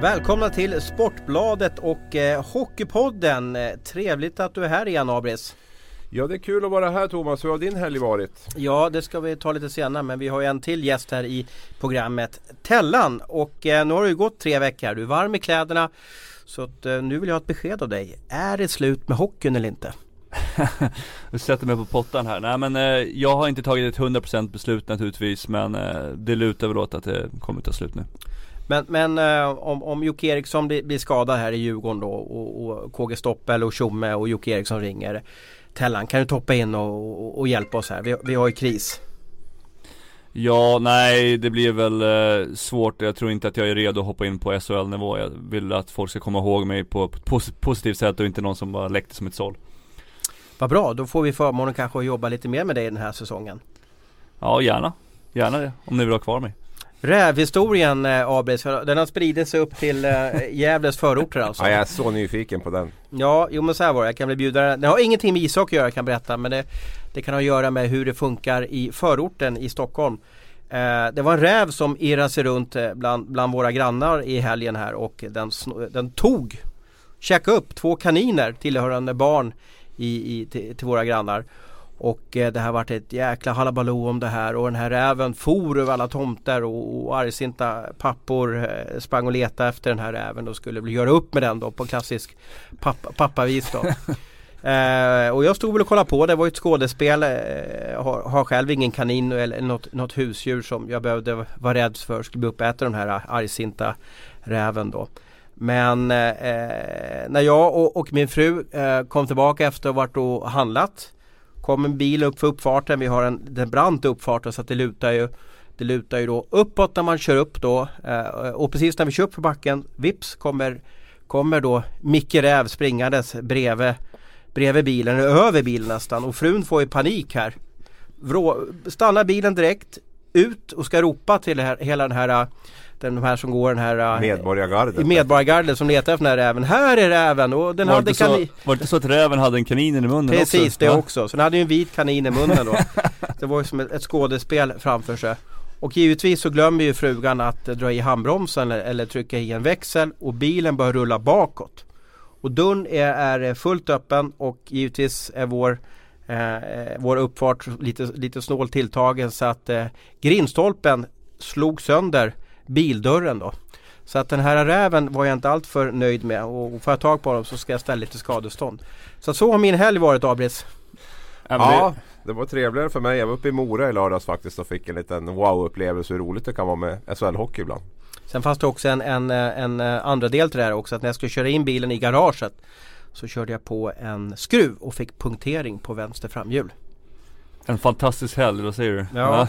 Välkomna till Sportbladet och eh, Hockeypodden. Trevligt att du är här igen Abris. Ja det är kul att vara här Thomas. Hur har din helg varit? Ja det ska vi ta lite senare men vi har ju en till gäst här i programmet Tellan och eh, nu har det ju gått tre veckor. Du är varm i kläderna så att, eh, nu vill jag ha ett besked av dig. Är det slut med hockeyn eller inte? du sätter mig på pottan här. Nej men eh, jag har inte tagit ett 100% beslut naturligtvis men eh, det lutar väl åt att det kommer ta slut nu. Men, men eh, om, om Jocke Eriksson blir, blir, skadad här i Djurgården då och, och KG Stoppel och Tjomme och Jocke Eriksson ringer. Tellan kan du toppa in och, och, och hjälpa oss här? Vi, vi har ju kris. Ja, nej det blir väl eh, svårt. Jag tror inte att jag är redo att hoppa in på SHL-nivå. Jag vill att folk ska komma ihåg mig på ett pos positivt sätt och inte någon som bara läckte som ett såll. Vad bra, då får vi förmånen kanske att jobba lite mer med dig den här säsongen. Ja, gärna. Gärna det, om ni vill ha kvar mig. Rävhistorien eh, Abris, den har spridit sig upp till eh, Gävles förorter alltså. Ja, jag är så nyfiken på den. Ja, jo men så här var det. Jag kan bli bjudare. Det har ingenting med ishockey att göra kan jag berätta. Men det, det kan ha att göra med hur det funkar i förorten i Stockholm. Eh, det var en räv som irrade sig runt eh, bland, bland våra grannar i helgen här och den, den tog, käkade upp två kaniner tillhörande barn i, i, till, till våra grannar. Och eh, det har varit ett jäkla halabaloo om det här och den här räven for över alla tomter och, och argsinta pappor eh, sprang och letade efter den här räven och skulle göra upp med den då på klassisk pappa, pappavis då. eh, och jag stod väl och kollade på, det var ett skådespel. Eh, har, har själv ingen kanin eller något, något husdjur som jag behövde vara rädd för skulle bli uppäten den här argsinta räven då. Men eh, när jag och, och min fru eh, kom tillbaka efter att ha varit och handlat Kom en bil upp för uppfarten. Vi har en, en brant uppfart så att det lutar ju det lutar ju då uppåt när man kör upp då eh, och precis när vi kör upp för backen vips kommer kommer då Micke Räv springandes bredvid, bredvid bilen, över bilen nästan och frun får ju panik här. Vrå, stannar bilen direkt ut och ska ropa till här, hela den här den, de här som går den här Medborgargardet Medborgargardet som letar efter den här räven. Här är räven! Och den var, hade det så, var det inte så att räven hade en kanin i munnen Precis, också? Precis, det ja. också. Så den hade ju en vit kanin i munnen då. det var ju som ett, ett skådespel framför sig. Och givetvis så glömmer ju frugan att dra i handbromsen eller, eller trycka i en växel och bilen börjar rulla bakåt. Och dörren är, är fullt öppen och givetvis är vår eh, vår uppfart lite, lite snålt tilltagen så att eh, grindstolpen slog sönder bildörren då. Så att den här räven var jag inte alltför nöjd med och får jag tag på dem så ska jag ställa lite skadestånd. Så så har min helg varit Abris. Ja, det var trevligare för mig. Jag var uppe i Mora i lördags faktiskt och fick en liten wow-upplevelse hur roligt det kan vara med SHL-hockey ibland. Sen fanns det också en, en, en andra del till det här också att när jag skulle köra in bilen i garaget så körde jag på en skruv och fick punktering på vänster framhjul. En fantastisk helg, vad säger du? Ja, ja.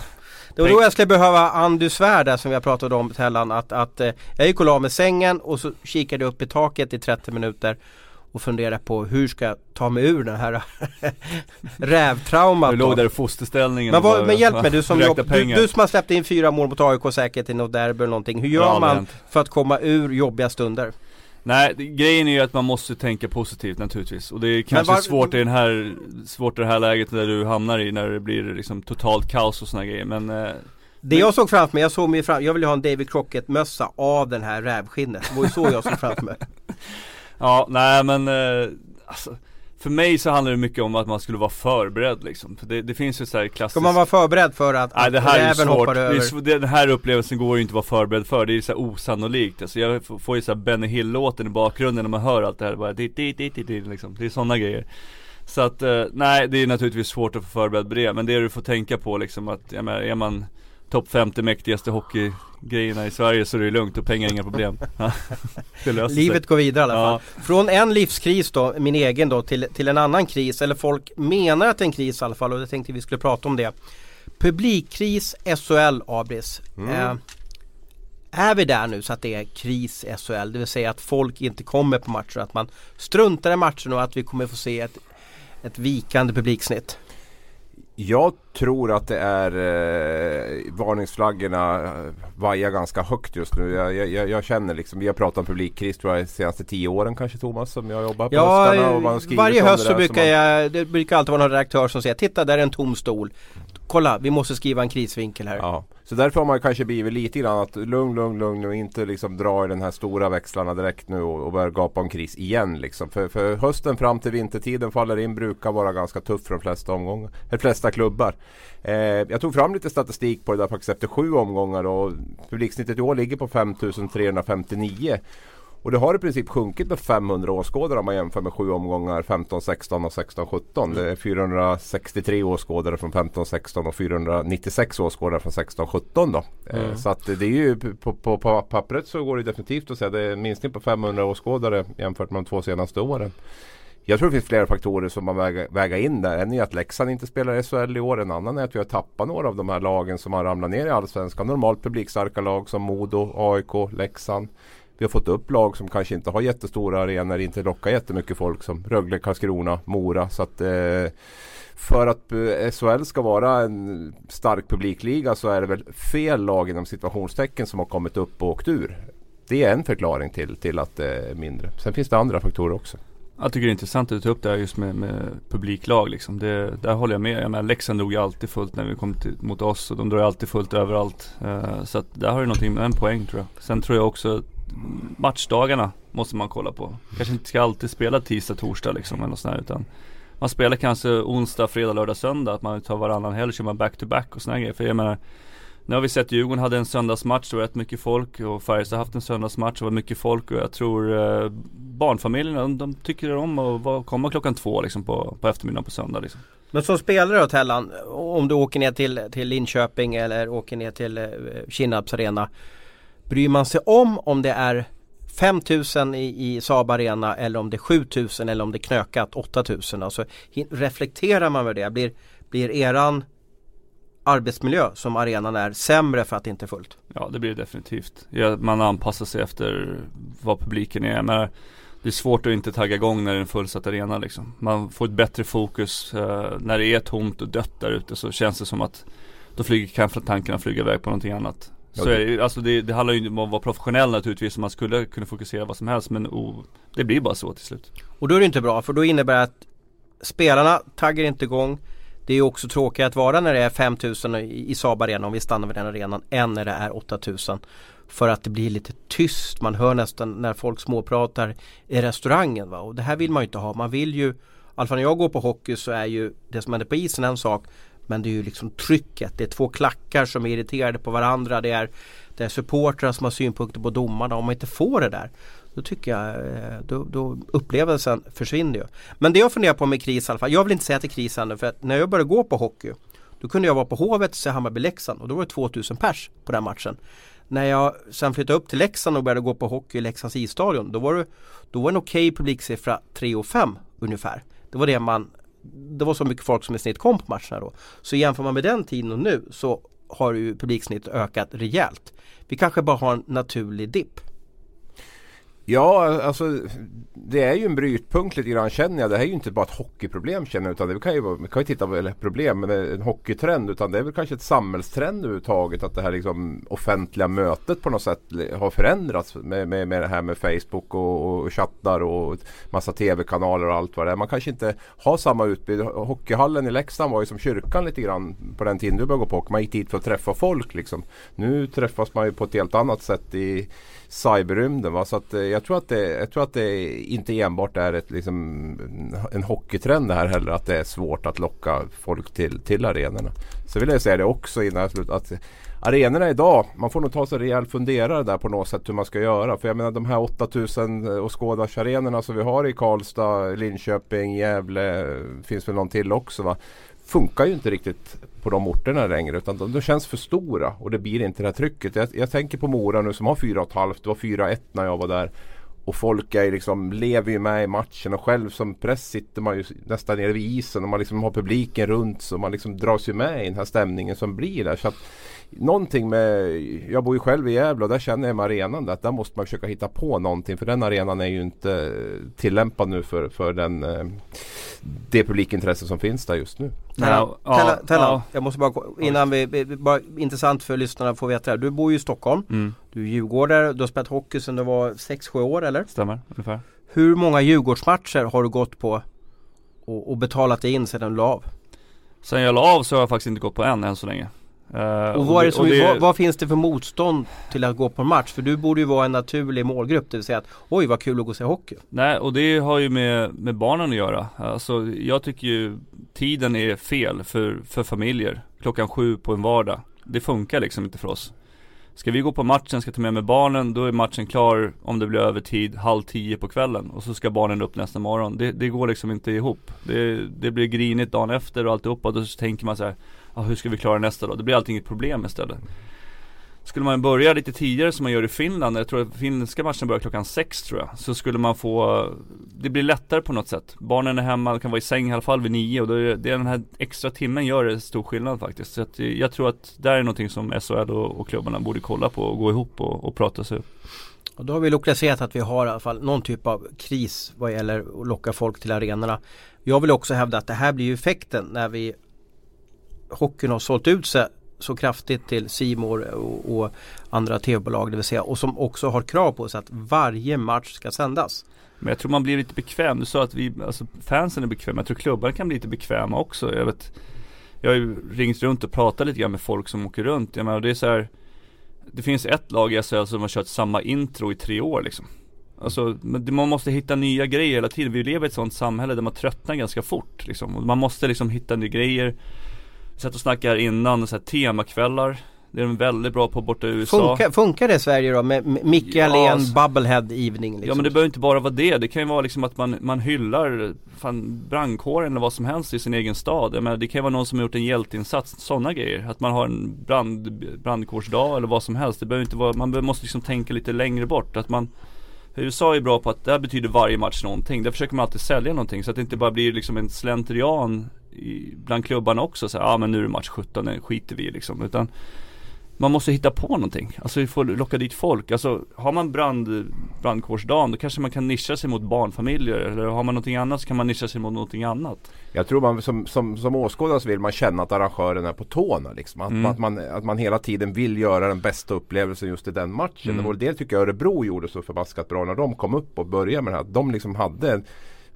Det var då jag skulle behöva Andy Svärd där som vi har pratat om Tellan att, att eh, jag gick och la med sängen och så kikade jag upp i taket i 30 minuter och funderade på hur ska jag ta mig ur den här rävtraumat. Du låg där i fosterställningen men, vad, men hjälp mig du som, jobb, du, du, som har släppt in fyra mål mot AIK säkert i något derby eller någonting. Hur gör ja, man för att komma ur jobbiga stunder? Nej, grejen är ju att man måste tänka positivt naturligtvis. Och det är kanske var... svårt i den här, svårt i det här läget där du hamnar i när det blir liksom totalt kaos och såna grejer. Men eh, det jag såg framför mig, jag såg mig fram, jag ville ha en David Crockett mössa av den här rävskinnet. Det var ju så jag såg framför mig. ja, nej men eh, alltså för mig så handlar det mycket om att man skulle vara förberedd liksom. För det, det finns ju så här klassiskt Ska man vara förberedd för att, Nej, det här är hoppar över? Det, den här upplevelsen går ju inte att vara förberedd för, det är ju så här osannolikt. Alltså jag får ju så här Benny Hill-låten i bakgrunden när man hör allt det här, bara dit, dit, dit, dit, liksom. Det är sådana grejer. Så att, eh, nej det är naturligtvis svårt att få förberedd på det, men det du får tänka på liksom att, jag menar, är man topp 50 mäktigaste hockeygrejerna i Sverige så är det lugnt och pengar är inga problem. Livet sig. går vidare i alla fall. Ja. Från en livskris då, min egen då, till, till en annan kris. Eller folk menar att det är en kris i alla fall och jag tänkte vi skulle prata om det. Publikkris SHL Abris. Mm. Eh, är vi där nu så att det är kris SHL? Det vill säga att folk inte kommer på matcher, att man struntar i matchen och att vi kommer få se ett, ett vikande publiksnitt? Jag tror att det är eh, varningsflaggorna vajar ganska högt just nu. Jag, jag, jag, känner liksom, vi har pratat om publikkris tror jag de senaste tio åren kanske Thomas som jag jobbar på ja, höstarna. Och man varje höst så brukar jag, det brukar alltid vara någon redaktör som säger Titta där är en tom stol kolla vi måste skriva en krisvinkel här. Ja. Så därför har man kanske blivit lite grann att lugn, lugn, lugn och Inte liksom dra i den här stora växlarna direkt nu och, och börja gapa om kris igen. Liksom. För, för hösten fram till vintertiden faller in brukar vara ganska tuff för de flesta omgångar. De flesta klubbar. Eh, jag tog fram lite statistik på det där faktiskt efter sju omgångar och publiksnittet i år ligger på 5359. Och det har i princip sjunkit med 500 åskådare om man jämför med sju omgångar 15, 16 och 16, 17. Det är 463 åskådare från 15, 16 och 496 åskådare från 16, 17 då. Eh, mm. Så att det är ju på, på, på, pappret så går det definitivt att säga det är en minskning på 500 åskådare jämfört med de två senaste åren. Jag tror det finns flera faktorer som man väger, väga in där. En är att Leksand inte spelar SHL i år. En annan är att vi har tappat några av de här lagen som har ramlat ner i Allsvenskan. Normalt publikstarka lag som Modo, AIK, Leksand. Vi har fått upp lag som kanske inte har jättestora arenor, inte lockar jättemycket folk som Rögle, Karlskrona, Mora. Så att, eh, för att eh, SHL ska vara en stark publikliga så är det väl fel lag inom situationstecken som har kommit upp och åkt ur. Det är en förklaring till, till att det är mindre. Sen finns det andra faktorer också. Jag tycker det är intressant att du tar upp det här just med, med publiklag liksom. Det, där håller jag med. Jag menar, Leksand drog ju alltid fullt när vi kom till, mot oss och de drar alltid fullt överallt. Uh, så att där har du någonting med en poäng tror jag. Sen tror jag också matchdagarna måste man kolla på. Kanske inte ska alltid spela tisdag, torsdag liksom eller sådär utan man spelar kanske onsdag, fredag, lördag, söndag. Att man tar varannan helg, kör man back to back och sådana grejer. För jag menar nu har vi sett Djurgården hade en söndagsmatch, det var rätt mycket folk och Färjestad har haft en söndagsmatch, det var mycket folk och jag tror eh, barnfamiljerna, de, de, tycker om att komma klockan två liksom på, på eftermiddagen på söndag liksom. Men som spelare då Tellan, om du åker ner till, till Linköping eller åker ner till eh, Kinnarps arena. Bryr man sig om om det är 5000 i, i Saab Arena eller om det är 7000 eller om det är knökat 8000. Alltså reflekterar man över det? Blir, blir eran arbetsmiljö som arenan är sämre för att det inte är fullt? Ja det blir det definitivt. Ja, man anpassar sig efter vad publiken är. Men det är svårt att inte tagga igång när det är en fullsatt arena liksom. Man får ett bättre fokus. Eh, när det är tomt och dött där ute så känns det som att då flyger kanske tankarna flyga iväg på någonting annat. Så är det, alltså det, det handlar ju om att vara professionell naturligtvis man skulle kunna fokusera vad som helst men oh, det blir bara så till slut. Och då är det inte bra för då innebär det att spelarna taggar inte igång. Det är också tråkigt att vara när det är 5000 i Saab Arena om vi stannar vid den arenan än när det är 8000. För att det blir lite tyst. Man hör nästan när folk småpratar i restaurangen. Va? Och det här vill man ju inte ha. Man vill ju, i alla fall när jag går på hockey så är ju det som händer på isen en sak. Men det är ju liksom trycket. Det är två klackar som är irriterade på varandra. Det är, det är supportrar som har synpunkter på domarna. Om man inte får det där då tycker jag eh, då, då upplevelsen försvinner ju. Men det jag funderar på med kris i alla fall. Jag vill inte säga att det är kris ännu för att när jag började gå på hockey då kunde jag vara på Hovet och se Hammarby-Leksand och då var det 2000 pers på den matchen. När jag sen flyttade upp till Leksand och började gå på hockey i Leksands isstadion då var det, då var en okej okay publiksiffra 3 och 5 ungefär. Det var det man det var så mycket folk som i snitt kom på matcherna då. Så jämför man med den tiden och nu så har ju publiksnittet ökat rejält. Vi kanske bara har en naturlig dipp. Ja, alltså det är ju en brytpunkt lite grann känner jag. Det här är ju inte bara ett hockeyproblem känner jag. Utan det kan ju, vi kan ju titta på, eller problem, men en hockeytrend. Utan det är väl kanske ett samhällstrend överhuvudtaget. Att det här liksom offentliga mötet på något sätt har förändrats. Med, med, med det här med Facebook och, och chattar och massa tv-kanaler och allt vad det är. Man kanske inte har samma utbud. Hockeyhallen i Leksand var ju som kyrkan lite grann på den tiden du började gå på hockey. Man gick dit för att träffa folk liksom. Nu träffas man ju på ett helt annat sätt i cyberrymden. Va? Så att, eh, jag, tror att det, jag tror att det inte enbart är ett, liksom, en hockeytrend det här heller. Att det är svårt att locka folk till, till arenorna. Så vill jag säga det också innan jag slutar. Att arenorna idag, man får nog ta sig en rejäl funderare där på något sätt hur man ska göra. För jag menar de här 8000 eh, åskådarsarenorna som vi har i Karlstad, Linköping, Gävle, eh, finns väl någon till också. Va? Funkar ju inte riktigt på de orterna längre utan de, de känns för stora och det blir inte det här trycket. Jag, jag tänker på Mora nu som har 4,5. Det var 4,1 när jag var där. Och folk är liksom, lever ju med i matchen och själv som press sitter man ju nästan nere vid isen och man liksom har publiken runt så man liksom dras ju med i den här stämningen som blir där. Så att, någonting med, jag bor ju själv i Gävle och där känner jag med arenan att där måste man försöka hitta på någonting för den arenan är ju inte tillämpad nu för, för den, eh, det publikintresse som finns där just nu. Tellan, ja, ja. jag måste bara innan vi, bara intressant för lyssnarna att få veta det Du bor ju i Stockholm, mm. du är djurgårdare, du har spelat hockey sedan du var 6-7 år eller? Stämmer, ungefär. Hur många Djurgårdsmatcher har du gått på och, och betalat in sedan du la av? Sen jag la av så har jag faktiskt inte gått på en än så länge. Uh, och, vad, det som, det, vad, vad, finns det för motstånd till att gå på en match? För du borde ju vara en naturlig målgrupp, det vill säga att oj vad kul att gå och se hockey. Nej, och det har ju med, med barnen att göra. Alltså jag tycker ju tiden är fel för, för familjer. Klockan sju på en vardag. Det funkar liksom inte för oss. Ska vi gå på matchen, ska ta med mig barnen, då är matchen klar om det blir övertid halv tio på kvällen och så ska barnen upp nästa morgon. Det, det går liksom inte ihop. Det, det blir grinigt dagen efter och alltihopa. Då tänker man så här, ah, hur ska vi klara nästa då? Det blir allting ett problem istället. Skulle man börja lite tidigare som man gör i Finland, jag tror att finska matchen börjar klockan sex tror jag. Så skulle man få, det blir lättare på något sätt. Barnen är hemma, kan vara i säng i alla fall vid nio och då är det, det är den här extra timmen gör det stor skillnad faktiskt. Så att jag tror att det är någonting som SHL och, och klubbarna borde kolla på och gå ihop och, och prata sig upp. Och då har vi lokaliserat att vi har i alla fall någon typ av kris vad gäller att locka folk till arenorna. Jag vill också hävda att det här blir ju effekten när vi hockeyn har sålt ut sig så kraftigt till Simor och, och, andra tv-bolag det vill säga och som också har krav på sig att varje match ska sändas. Men jag tror man blir lite bekväm. Du sa att vi, alltså fansen är bekväma. Jag tror klubbar kan bli lite bekväma också. Jag vet Jag har ju ringt runt och pratat lite grann med folk som åker runt. Jag menar det är så här, Det finns ett lag i SHL som har kört samma intro i tre år liksom. Alltså, man måste hitta nya grejer hela tiden. Vi lever i ett sånt samhälle där man tröttnar ganska fort liksom. Man måste liksom hitta nya grejer satt och snackade innan, så här, temakvällar det är de väldigt bra på borta i USA Funkar, funkar det i Sverige då med Micke ja, Allén Bubblehead Evening? Liksom? Ja men det behöver inte bara vara det, det kan ju vara liksom att man, man hyllar fan, brandkåren eller vad som helst i sin egen stad Jag menar, Det kan ju vara någon som har gjort en hjälteinsats, sådana grejer Att man har en brand, brandkårsdag eller vad som helst Det behöver inte vara, man måste liksom tänka lite längre bort att man USA är bra på att det betyder varje match någonting. Där försöker man alltid sälja någonting så att det inte bara blir liksom en slentrian i, bland klubbarna också. Så ja ah, men nu är det match 17, nu skiter vi liksom. Utan man måste hitta på någonting. Alltså vi får locka dit folk. Alltså har man brand, brandkårsdagen då kanske man kan nischa sig mot barnfamiljer. Eller har man någonting annat så kan man nischa sig mot någonting annat. Jag tror man som, som, som åskådare så vill man känna att arrangören är på tårna. Liksom. Att, mm. att, man, att man hela tiden vill göra den bästa upplevelsen just i den matchen. Mm. Och det tycker jag Örebro gjorde så förbaskat bra när de kom upp och började med det här. De liksom hade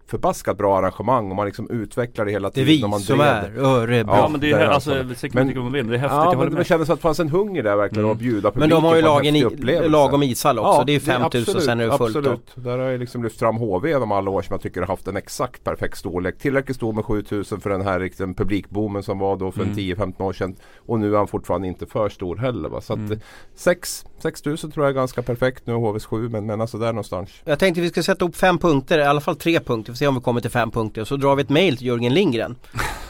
förbaskat bra arrangemang och man liksom utvecklar det hela tiden. Det är vi man som är Örebro. Ja, men det är, alltså, men, men, det är häftigt. Ja, men det kändes att det fanns en hunger där verkligen mm. att bjuda publiken Men de har ju lagen i, lagom ishall också. Ja, det är 5000 sen är det fullt. Absolut. Där har jag liksom lyft fram HV genom alla år som jag tycker har haft en exakt perfekt storlek. Tillräckligt stor med 7000 för den här liksom, publikboomen som var då för mm. 10-15 år sedan. Och nu är han fortfarande inte för stor heller. Va? Så att mm. 6 6000 tror jag är ganska perfekt. Nu HVs 7 men, men alltså där någonstans. Jag tänkte vi ska sätta upp fem punkter, i alla fall tre punkter se om vi kommer till fem punkter. Så drar vi ett mail till Jörgen Lindgren.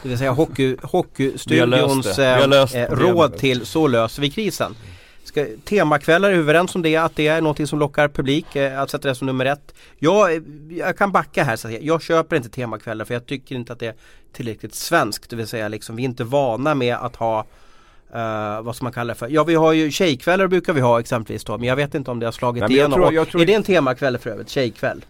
Det vill säga hockey, Hockeystudions eh, eh råd till Så löser vi krisen. Ska, temakvällar, är vi överens om det? Att det är något som lockar publik? Eh, att sätta det som nummer ett. Jag, jag kan backa här. Så att jag köper inte temakvällar för jag tycker inte att det är tillräckligt svenskt. Det vill säga liksom, vi är inte vana med att ha Uh, vad ska man kalla det för? Ja vi har ju tjejkvällar brukar vi ha exempelvis då men jag vet inte om det har slagit igenom. Är det en temakväll för övrigt? Tjejkväll?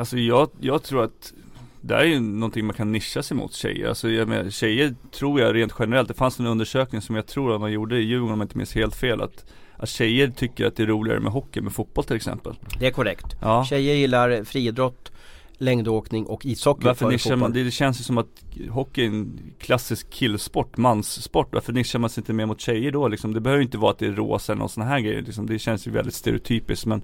Alltså jag, jag tror att det är ju någonting man kan nischa sig mot tjejer. Alltså jag menar, tjejer tror jag rent generellt, det fanns en undersökning som jag tror att man gjorde i Djurgården om jag inte minns helt fel att att tjejer tycker att det är roligare med hockey med fotboll till exempel. Det är korrekt. Ja. Tjejer gillar friidrott, längdåkning och ishockey Varför nischar man, det, det känns ju som att hockey är en klassisk killsport, manssport Varför nischar man sig inte mer mot tjejer då liksom? Det behöver ju inte vara att det är rosa eller någon sån här grej liksom. Det känns ju väldigt stereotypiskt men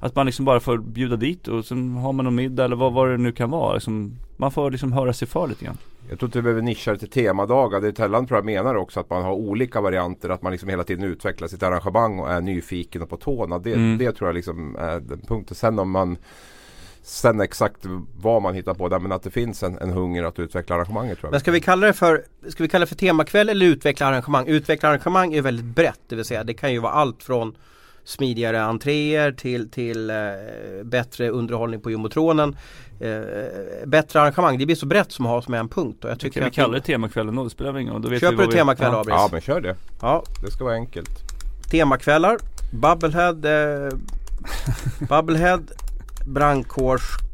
att man liksom bara får bjuda dit och sen har man någon middag eller vad, vad det nu kan vara. Liksom, man får liksom höra sig för lite grann. Jag tror inte vi behöver nischa det till temadagar. Det Tellan tror jag menar också att man har olika varianter. Att man liksom hela tiden utvecklar sitt arrangemang och är nyfiken och på tårna. Det, mm. det tror jag liksom är den punkten. Sen om man Sen exakt vad man hittar på där men att det finns en, en hunger att utveckla arrangemanget tror jag. Men ska vi kalla det för, ska vi kalla det för temakväll eller utveckla arrangemang? Utveckla arrangemang är väldigt brett det vill säga det kan ju vara allt från smidigare entréer till, till eh, bättre underhållning på jumbotronen. Eh, bättre arrangemang, det blir så brett som att ha som en punkt. Och jag tycker vi kallar det temakvällen då, det spelar väl ingen roll. Då vet Köper du temakväll ja. ja men kör det. Ja. Det ska vara enkelt. Temakvällar, Bubblehead, eh, Bubblehead, brandkårs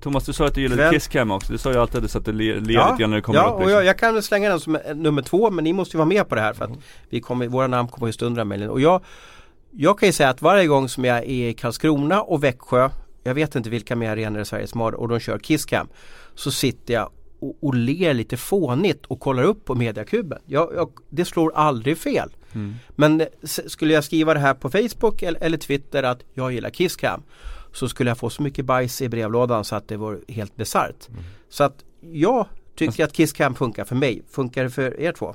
Thomas du sa att du gillade Kisscam också, du sa ju alltid att det ler lite ja, grann när det kommer ja, upp liksom. och jag, jag, kan slänga den som nummer två men ni måste ju vara med på det här för att mm. vi kommer, våra namn kommer just under mejlen. Och jag jag kan ju säga att varje gång som jag är i Karlskrona och Växjö Jag vet inte vilka mer arenor i Sverige som har och de kör Kisscam Så sitter jag och, och ler lite fånigt och kollar upp på mediakuben. Jag, jag, det slår aldrig fel. Mm. Men skulle jag skriva det här på Facebook eller, eller Twitter att jag gillar Kisscam så skulle jag få så mycket bajs i brevlådan så att det var helt bisarrt. Mm. Så att jag tycker att Kisscam funkar för mig. Funkar det för er två?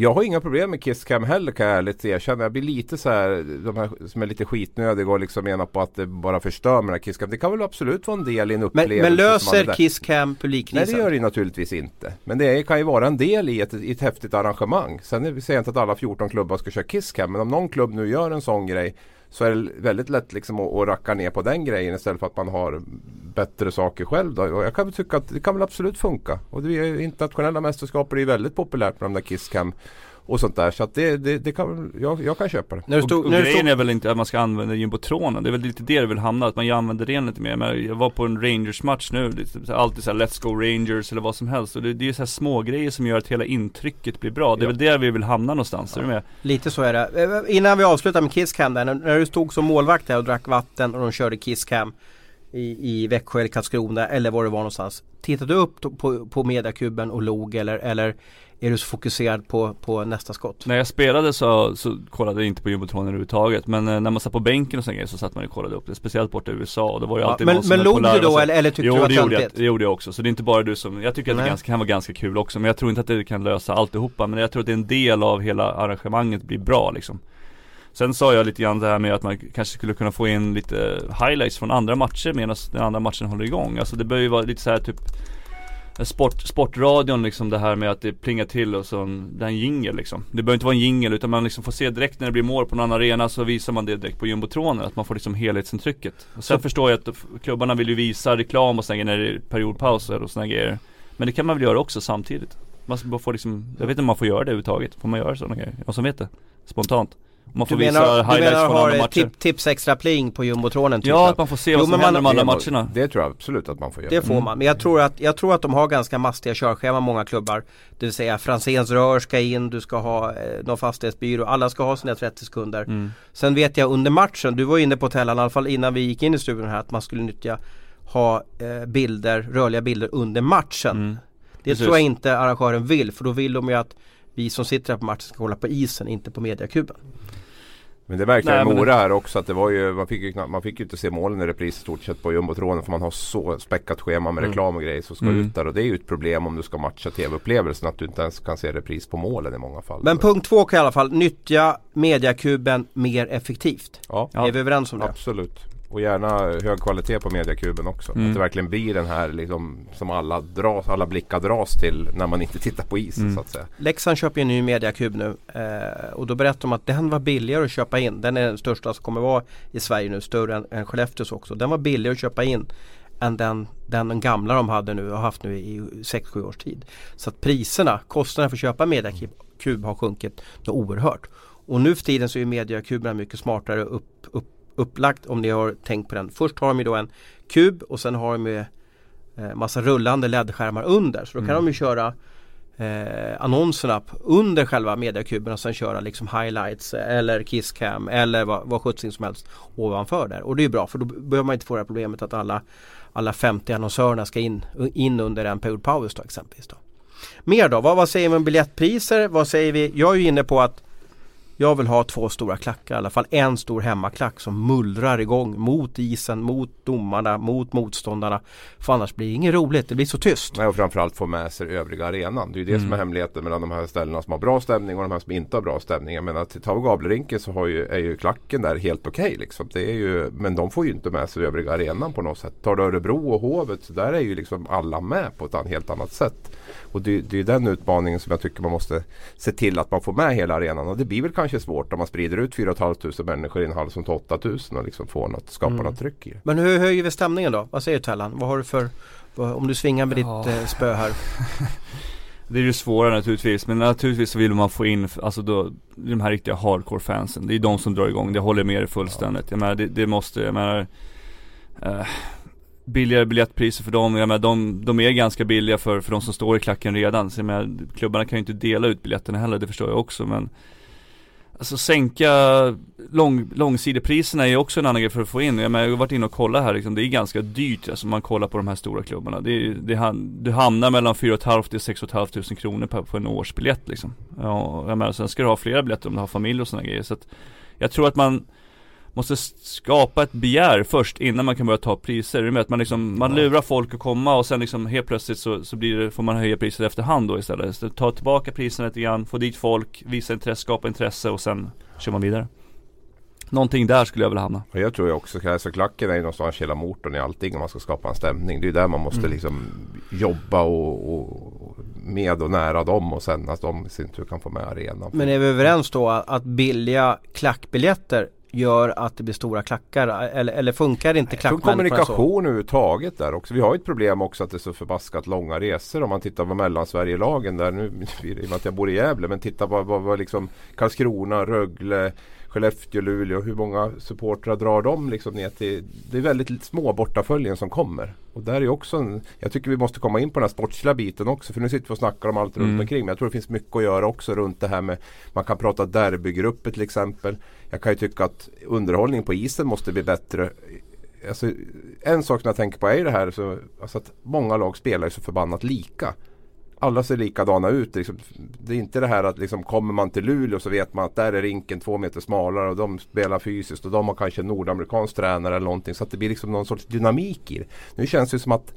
Jag har inga problem med Kisscam heller kan jag ärligt erkänna. Jag blir lite så här, de här som är lite skitnödiga och liksom menar på att det bara förstör med Kisscam. Det kan väl absolut vara en del i en upplevelse. Men, men löser Kisscam publikkrisen? Nej det gör det naturligtvis inte. Men det kan ju vara en del i ett, i ett häftigt arrangemang. Sen säger jag inte att alla 14 klubbar ska köra Kisscam. Men om någon klubb nu gör en sån grej så är det väldigt lätt liksom att, att racka ner på den grejen istället för att man har bättre saker själv. Då. Och jag kan tycka att det kan väl absolut funka. Och det är, internationella mästerskap är ju väldigt populärt med de där Kisscam och sånt där. Så att det, det, det kan, jag, jag kan köpa det. När stod, och, och grejen stod... är väl inte att man ska använda jumbotronen. Det är väl lite det det vill hamna, att man använder den lite mer. Men jag var på en Rangers match nu, det är alltid såhär Let's Go Rangers eller vad som helst. Och det, det är ju så små grejer som gör att hela intrycket blir bra. Det är ja. väl där vi vill hamna någonstans, ja. är du med? Lite så är det. Eh, innan vi avslutar med Kisscam där, när du stod som målvakt här och drack vatten och de körde Kisscam i, i Växjö eller Karlskrona eller var det var någonstans. Tittade du upp på, på mediakuben och log eller, eller är du så fokuserad på, på nästa skott? När jag spelade så, så kollade jag inte på jumbotronen överhuvudtaget Men eh, när man satt på bänken och sådär så satt man och kollade upp det Speciellt borta i USA och det var ju alltid ja, Men, men log du då eller, eller tyckte jo, du att det gjorde jag, det gjorde jag också Så det är inte bara du som, jag tycker att det ganska, kan vara ganska kul också Men jag tror inte att det kan lösa alltihopa Men jag tror att det är en del av hela arrangemanget blir bra liksom. Sen sa jag lite grann det här med att man kanske skulle kunna få in lite highlights från andra matcher medan den andra matchen håller igång Alltså det bör ju vara lite så här typ sport, Sportradion liksom det här med att det plingar till och så en, det är en jingel liksom Det behöver inte vara en jingel utan man liksom får se direkt när det blir mål på någon arena så visar man det direkt på jumbotronen Att man får liksom helhetsintrycket och Sen så. förstår jag att klubbarna vill ju visa reklam och sådana när det är periodpauser och sådana grejer Men det kan man väl göra också samtidigt Man ska bara få liksom, jag vet inte om man får göra det överhuvudtaget Får man göra sådana grejer? Jag som vet det? Spontant man får du visa menar, highlights du menar från andra matcher. Tip, tips extra pling på jumbotronen? Typ ja, att man får se vad som händer de andra matcherna. Det tror jag absolut att man får göra. Det får mm. man, men jag tror, att, jag tror att de har ganska mastiga körscheman många klubbar. Det vill säga Franzéns rör ska in, du ska ha eh, någon fastighetsbyrå, alla ska ha sina 30 sekunder. Mm. Sen vet jag under matchen, du var inne på Tellan i alla fall innan vi gick in i studion här, att man skulle nyttja ha eh, bilder, rörliga bilder under matchen. Mm. Det Precis. tror jag inte arrangören vill, för då vill de ju att vi som sitter här på matchen ska hålla på isen, inte på mediakuben. Men det märkte jag i Mora här också att det var ju man fick ju, man fick ju inte se målen i repris i stort sett på jumbotronen för man har så späckat schema med mm. reklam och grejer som ska mm. ut där och det är ju ett problem om du ska matcha tv-upplevelsen att du inte ens kan se repris på målen i många fall. Men punkt två kan i alla fall nyttja mediakuben mer effektivt. Ja. Är vi överens om det? Absolut. Och gärna hög kvalitet på mediakuben också. Mm. Att det verkligen blir den här liksom, som alla, dras, alla blickar dras till när man inte tittar på isen mm. så att säga. Leksand köper ju en ny mediakub nu eh, och då berättar de att den var billigare att köpa in. Den är den största som kommer vara i Sverige nu, större än, än Skellefteås också. Den var billigare att köpa in än den, den, gamla de hade nu och har haft nu i 6-7 års tid. Så att priserna, kostnaderna för att köpa mediakub har sjunkit oerhört. Och nu för tiden så är mediakuberna mycket smartare upp, upp upplagt om ni har tänkt på den. Först har de ju då en kub och sen har de ju eh, massa rullande LED-skärmar under. Så då kan mm. de ju köra eh, annonserna under själva mediakuben och sen köra liksom highlights eller kisscam eller vad, vad sjuttsing som helst ovanför där. Och det är bra för då behöver man inte få det här problemet att alla, alla 50 annonsörerna ska in, in under en period paus då exempelvis. Då. Mer då, vad, vad säger vi om biljettpriser? Vad säger vi? Jag är ju inne på att jag vill ha två stora klackar, i alla fall en stor hemmaklack som mullrar igång mot isen, mot domarna, mot motståndarna. För annars blir det inget roligt, det blir så tyst. Nej, och framförallt få med sig övriga arenan. Det är ju det mm. som är hemligheten mellan de här ställena som har bra stämning och de här som inte har bra stämning. Jag menar till Tau Gablerrinken så har ju, är ju klacken där helt okej. Okay, liksom. men de får ju inte med sig övriga arenan på något sätt. Tar du Örebro och Hovet så där är ju liksom alla med på ett helt annat sätt. Och det, det är den utmaningen som jag tycker man måste se till att man får med hela arenan. Och det blir väl kanske svårt om man sprider ut 4 500 människor i en hall som tar 8000 och liksom får något, skapar mm. något tryck i Men hur höjer vi stämningen då? Vad säger du Tellan? Vad har du för, vad, om du svingar med ja. ditt eh, spö här? Det är ju svårare naturligtvis, men naturligtvis så vill man få in, alltså då, de här riktiga hardcore fansen. Det är de som drar igång, det håller med dig fullständigt. Ja. Jag menar, det, det måste, jag menar, uh, billigare biljettpriser för dem. Jag menar, de, de är ganska billiga för, för de som står i klacken redan. Så jag menar, klubbarna kan ju inte dela ut biljetterna heller, det förstår jag också men Alltså sänka lång, långsidepriserna är också en annan grej för att få in. Jag, menar, jag har varit inne och kollat här liksom, det är ganska dyrt alltså man kollar på de här stora klubbarna. Det, är, det, du hamnar mellan 4 500 till 6 500 kronor på, på en årsbiljett liksom. Ja, jag menar, sen ska du ha flera biljetter om du har familj och sådana grejer. Så att jag tror att man måste skapa ett begär först innan man kan börja ta priser. Med att man liksom, man lurar folk att komma och sen liksom helt plötsligt så, så blir det, får man höja priset efterhand då istället. Så ta tillbaka priserna lite grann, få dit folk, visa intresse, skapa intresse och sen kör man vidare. Någonting där skulle jag vilja hamna. Och jag tror ju också, alltså klacken är ju någonstans hela motorn i allting om man ska skapa en stämning. Det är där man måste mm. liksom jobba och, och, med och nära dem och sen att de i sin tur kan få med arenan. Men är vi överens då att billiga klackbiljetter gör att det blir stora klackar eller, eller funkar inte klackmänniskorna kommunikation överhuvudtaget där också. Vi har ett problem också att det är så förbaskat långa resor om man tittar på Mellansverigelagen där nu i och med att jag bor i Gävle men titta på vad, vad liksom Karlskrona, Rögle, Skellefteå, Luleå. Hur många supportrar drar de liksom ner till? Det är väldigt små bortaföljen som kommer. Och där är också en, Jag tycker vi måste komma in på den här sportsliga biten också. För nu sitter vi och snackar om allt runt mm. omkring. Men jag tror det finns mycket att göra också runt det här med Man kan prata derbygrupper till exempel. Jag kan ju tycka att underhållning på isen måste bli bättre. Alltså, en sak som jag tänker på är det här så, alltså att många lag spelar så förbannat lika alla ser likadana ut. Liksom. Det är inte det här att liksom, kommer man till Luleå så vet man att där är rinken två meter smalare och de spelar fysiskt och de har kanske en nordamerikansk tränare eller någonting. Så att det blir liksom någon sorts dynamik i det. Nu känns det som att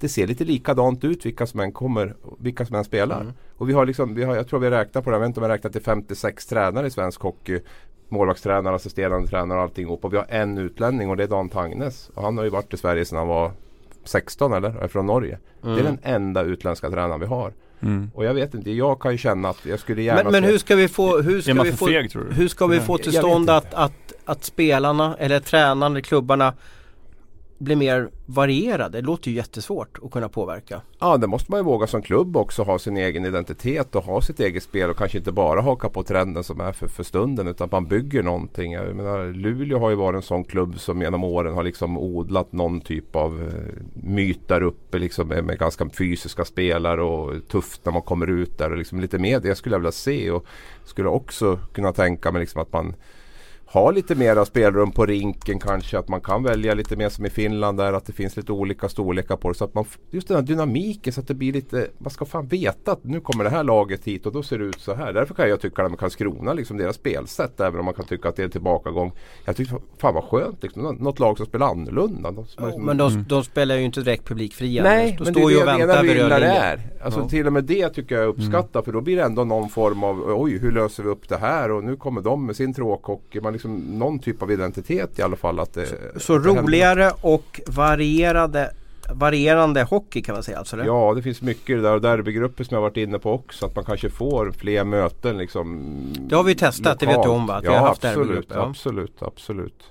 det ser lite likadant ut vilka som än kommer, vilka som än spelar. Mm. Och vi har liksom, vi har, jag tror vi räknar på det, jag vet inte om jag räknat till 56 tränare i svensk hockey. Målvaktstränare, assisterande tränare och allting. Och vi har en utlänning och det är Dan Tangnes. Och han har ju varit i Sverige sedan han var 16 eller? Är från Norge. Mm. Det är den enda utländska tränaren vi har. Mm. Och jag vet inte, jag kan ju känna att jag skulle gärna Men, men hur ska vi få, hur ska vi få, feg, hur ska vi få till stånd att, att, att spelarna eller tränarna, klubbarna blir mer varierade. Det låter ju jättesvårt att kunna påverka. Ja det måste man ju våga som klubb också ha sin egen identitet och ha sitt eget spel och kanske inte bara haka på trenden som är för, för stunden utan man bygger någonting. Jag menar, Luleå har ju varit en sån klubb som genom åren har liksom odlat någon typ av eh, myt där uppe liksom med, med, ganska fysiska spelare och tufft när man kommer ut där och liksom lite mer det skulle jag vilja se och skulle också kunna tänka mig liksom att man ha lite mera spelrum på rinken kanske. Att man kan välja lite mer som i Finland där att det finns lite olika storlekar på det. Så att man, just den här dynamiken så att det blir lite, man ska fan veta att nu kommer det här laget hit och då ser det ut så här. Därför kan jag tycka att med Karlskrona, liksom deras spelsätt, även om man kan tycka att det är en tillbakagång. Jag tycker fan vad skönt liksom. Något lag som spelar annorlunda. De, oh, men de, mm. de, spelar ju inte direkt publikfria. Nej, de men står det är det jag menar det är. Alltså ja. till och med det tycker jag uppskattar mm. för då blir det ändå någon form av oj hur löser vi upp det här och nu kommer de med sin tråkhockey. Man liksom, någon typ av identitet i alla fall. Att det, så, så det roligare och varierade varierande hockey kan man säga alltså det? Ja det finns mycket i det där och derbygrupper som jag varit inne på också. Att man kanske får fler möten liksom. Det har vi testat, lokalt. det vet du om va? Att ja, vi har haft absolut, absolut, absolut.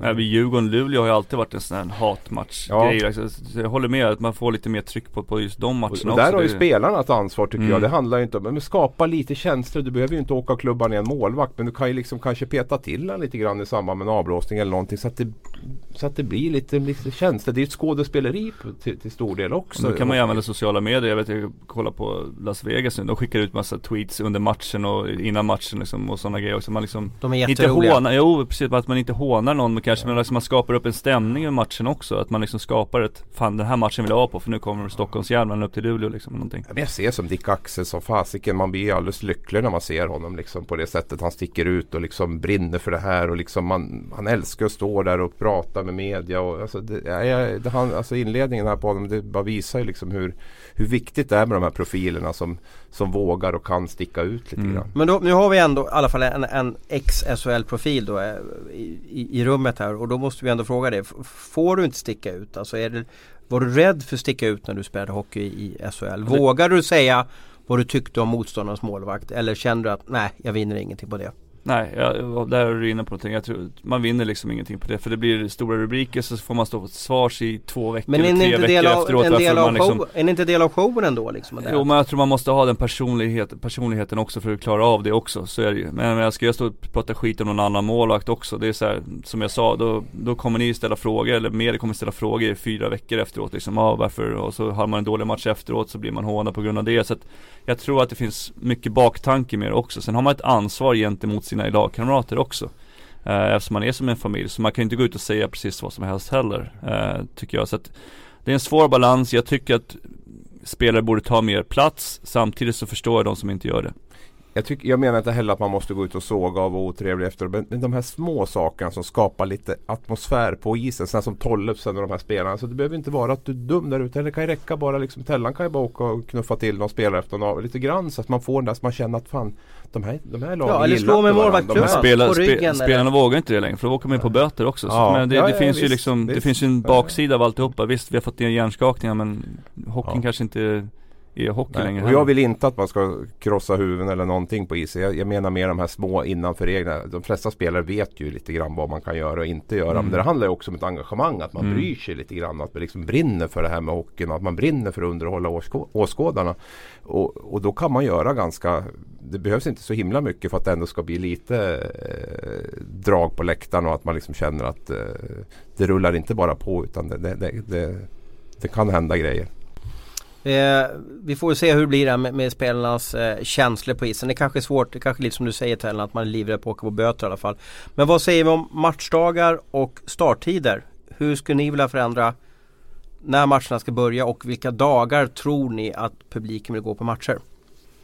Ja, vid Djurgården-Luleå har ju alltid varit en sån här hatmatch ja. grej. Alltså, jag håller med att man får lite mer tryck på, på just de matcherna och, och där också. har ju spelarna ett ansvar tycker mm. jag. Det handlar ju inte om, men skapa lite känslor. Du behöver ju inte åka och klubba ner en målvakt. Men du kan ju liksom kanske peta till en lite grann i samband med en avblåsning eller någonting. Så att det, så att det blir lite, lite känslor. Det är ju ett skådespeleri till, till stor del också. Då kan man ju använda sociala medier. Jag vet jag kollar på Las Vegas nu. De skickar ut massa tweets under matchen och innan matchen liksom, och sådana grejer också. Man liksom De är jätteroliga. Inte hånar, jo precis, att man inte hånar någon kommer kanske men liksom man skapar upp en stämning i matchen också. Att man liksom skapar ett, fan den här matchen vill jag ha på för nu kommer Stockholmsjärnan upp till Luleå liksom. Någonting. Men jag ser som Dick Axel som fasiken. Man blir alldeles lycklig när man ser honom liksom på det sättet han sticker ut och liksom brinner för det här och liksom man, han älskar att stå där och prata med media. Och, alltså, det, det, han, alltså inledningen här på honom det bara visar ju liksom hur, hur viktigt det är med de här profilerna som, som vågar och kan sticka ut lite mm. grann. Men då, nu har vi ändå i alla fall en, en ex-SHL-profil då eh, i, i, i rummet här och då måste vi ändå fråga dig. Får du inte sticka ut? Alltså är det, var du rädd för att sticka ut när du spelade hockey i SHL? Vågar du säga vad du tyckte om motståndarens målvakt? Eller kände du att nej, jag vinner ingenting på det? Nej, jag, där är du inne på någonting. Jag tror, man vinner liksom ingenting på det. För det blir stora rubriker så får man stå till svars i två veckor, men tre veckor av, efteråt. En del av liksom, är det inte del av showen ändå liksom? Jo men jag tror man måste ha den personlighet, personligheten också för att klara av det också. Så är det ju. Men, men ska jag stå och prata skit om någon annan målvakt också. Det är så här, som jag sa, då, då kommer ni ställa frågor, eller media kommer ställa frågor i fyra veckor efteråt. Liksom, ah, varför? Och så har man en dålig match efteråt så blir man hånad på grund av det. Så att jag tror att det finns mycket baktanke med det också. Sen har man ett ansvar gentemot sina sina lagkamrater också. Eh, eftersom man är som en familj. Så man kan inte gå ut och säga precis vad som helst heller. Eh, tycker jag. Så att det är en svår balans. Jag tycker att spelare borde ta mer plats. Samtidigt så förstår jag de som inte gör det. Jag, tycker, jag menar inte heller att man måste gå ut och såga och vara otrevlig efter Men de här små sakerna som skapar lite atmosfär på isen. Sådana som Tollefsen och de här spelarna. Så det behöver inte vara att du är dum där ute. Det kan ju räcka bara liksom. Tellan kan ju bara åka och knuffa till någon spelare efter någon lite grann. Så att man får den där så man känner att fan de här, de här lagen Ja eller slå med målvaktsklubban Spela, spe, Spelarna vågar inte det längre för då åker man på böter också. Så, ja. men det, ja, det ja, finns visst, ju liksom, visst. det finns ju en baksida av alltihopa. Visst vi har fått ner hjärnskakningar men hockeyn kanske inte i hockey Nej. längre. Och jag vill inte att man ska krossa huvuden eller någonting på isen. Jag, jag, menar mer de här små innanför reglerna. De flesta spelare vet ju lite grann vad man kan göra och inte göra. Mm. Men det handlar ju också om ett engagemang. Att man mm. bryr sig lite grann. Att man liksom brinner för det här med hockeyn. Att man brinner för att underhålla åskå åskådarna. Och, och då kan man göra ganska det behövs inte så himla mycket för att det ändå ska bli lite eh, drag på läktaren och att man liksom känner att eh, det rullar inte bara på utan det, det, det, det kan hända grejer. Eh, vi får se hur det blir med, med spelarnas eh, känslor på isen. Det kanske är svårt, det kanske är lite som du säger Tellan att man är livrädd på att åka på böter i alla fall. Men vad säger vi om matchdagar och starttider? Hur skulle ni vilja förändra när matcherna ska börja och vilka dagar tror ni att publiken vill gå på matcher?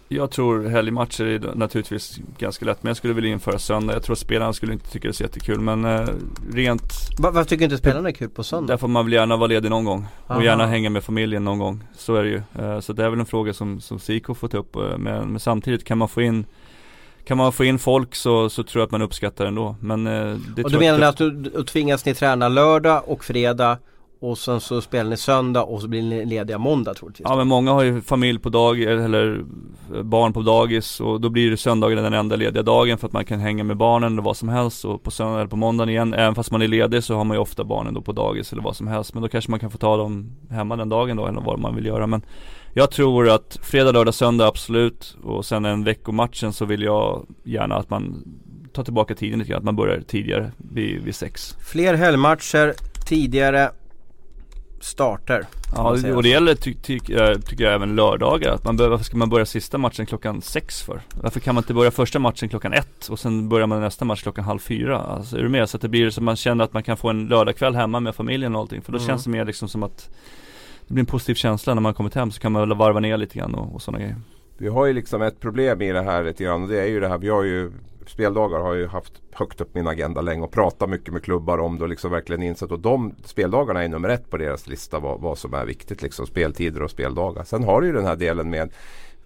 Jag tror helgmatcher är naturligtvis ganska lätt men jag skulle vilja införa söndag. Jag tror att spelarna skulle inte tycka det är så jättekul men eh, rent Va, Varför tycker inte spelarna är kul på söndag? Därför man vill gärna vara ledig någon gång Aha. och gärna hänga med familjen någon gång. Så är det ju. Eh, så det är väl en fråga som, som Siko får ta upp eh, men, men, samtidigt kan man få in kan man få in folk så, så tror jag att man uppskattar det ändå. Men, eh, det och du menar att du, du tvingas ni träna lördag och fredag och sen så spelar ni söndag och så blir ni lediga måndag troligtvis Ja men många har ju familj på dag eller barn på dagis och då blir det söndagen den enda lediga dagen för att man kan hänga med barnen eller vad som helst och på söndag eller på måndagen igen Även fast man är ledig så har man ju ofta barnen då på dagis eller vad som helst Men då kanske man kan få ta dem hemma den dagen då eller vad man vill göra men Jag tror att fredag, lördag, söndag absolut och sen en veckomatchen så vill jag gärna att man tar tillbaka tiden lite grann, att man börjar tidigare vid, vid sex. Fler helgmatcher tidigare starter. Ja och det gäller ty ty tycker jag även lördagar. Att man bör, varför ska man börja sista matchen klockan sex för? Varför kan man inte börja första matchen klockan ett och sen börjar man nästa match klockan halv fyra? Alltså är du med? Så att det blir så att man känner att man kan få en lördagkväll hemma med familjen och allting. För då mm. känns det mer liksom som att det blir en positiv känsla när man kommit hem så kan man väl varva ner lite grann och, och sådana grejer. Vi har ju liksom ett problem i det här lite grann och det är ju det här, vi har ju speldagar har ju haft högt upp min agenda länge och pratat mycket med klubbar om det och liksom verkligen insett. Och de speldagarna är nummer ett på deras lista vad, vad som är viktigt. Liksom speltider och speldagar. Sen har du ju den här delen med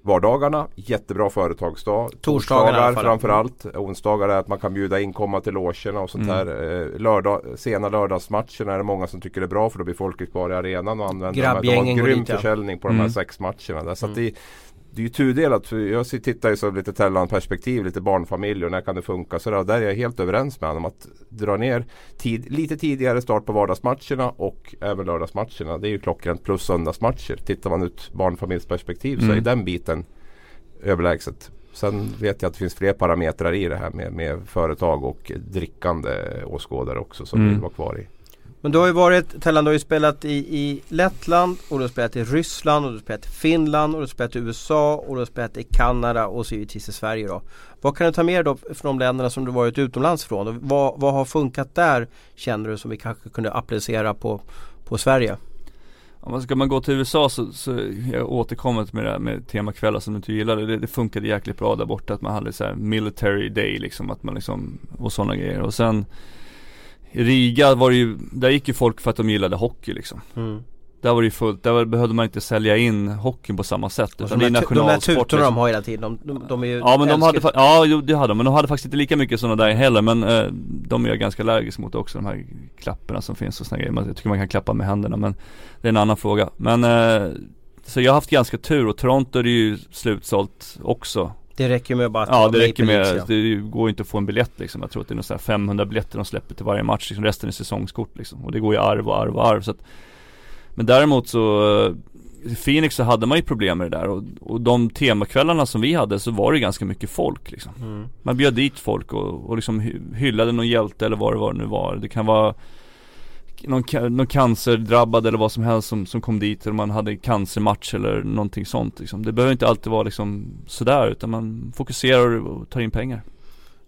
Vardagarna, jättebra företagsdag. Torsdagar framförallt. Onsdagar är att man kan bjuda in, komma till logerna och sånt mm. här. Eh, lördag, sena lördagsmatcherna är det många som tycker det är bra för då blir folket kvar i arenan och använder Grabbgängen de här. De har grym försäljning på mm. de här mm. sex matcherna. Där. Så mm. det, det är ju tudelat. För jag tittar ju som lite Tellan-perspektiv, lite barnfamilj och när kan det funka? Så där, där är jag helt överens med honom att dra ner tid, lite tidigare start på vardagsmatcherna och även lördagsmatcherna. Det är ju klockrent plus söndagsmatcher. Tittar man ut barnfamiljsperspektiv mm. så är den biten överlägset. Sen vet jag att det finns fler parametrar i det här med, med företag och drickande åskådare också som mm. vill vara kvar i. Men du har ju varit, Tellan, du har ju spelat i, i Lettland och du har spelat i Ryssland och du har spelat i Finland och du har spelat i USA och du har spelat i Kanada och så givetvis i Sverige då. Vad kan du ta med dig då från de länderna som du varit utomlands från? Vad, vad har funkat där känner du som vi kanske kunde applicera på, på Sverige? Om ska man gå till USA så, så jag återkommit med det här med temakvällar som du inte gillade. Det, det funkade jäkligt bra där borta att man hade så här military day liksom, att man liksom, och sådana grejer. Och sen i Riga var det ju, där gick ju folk för att de gillade hockey liksom. Mm. Där var det ju fullt, där behövde man inte sälja in hockeyn på samma sätt utan det är nationalsport De där tutorna liksom. de har hela tiden, de, de, de är ju Ja men de hade, ja jo, det hade de, men de hade faktiskt inte lika mycket sådana där heller men eh, de är jag ganska allergisk mot också de här klapporna som finns och sådana grejer. Jag tycker man kan klappa med händerna men det är en annan fråga. Men eh, så jag har haft ganska tur och Toronto är ju slutsålt också det räcker med bara att Ja det räcker med, ja. det går inte att få en biljett liksom. Jag tror att det är något 500 biljetter de släpper till varje match. Liksom. Resten är säsongskort liksom. Och det går ju arv och arv och arv. Så att, men däremot så i Phoenix så hade man ju problem med det där och, och de temakvällarna som vi hade så var det ganska mycket folk liksom. Mm. Man bjöd dit folk och, och liksom hyllade någon hjälte eller vad det var nu var. Det kan vara någon, någon cancerdrabbad eller vad som helst som, som kom dit eller man hade cancermatch eller någonting sånt liksom. Det behöver inte alltid vara liksom sådär utan man fokuserar och tar in pengar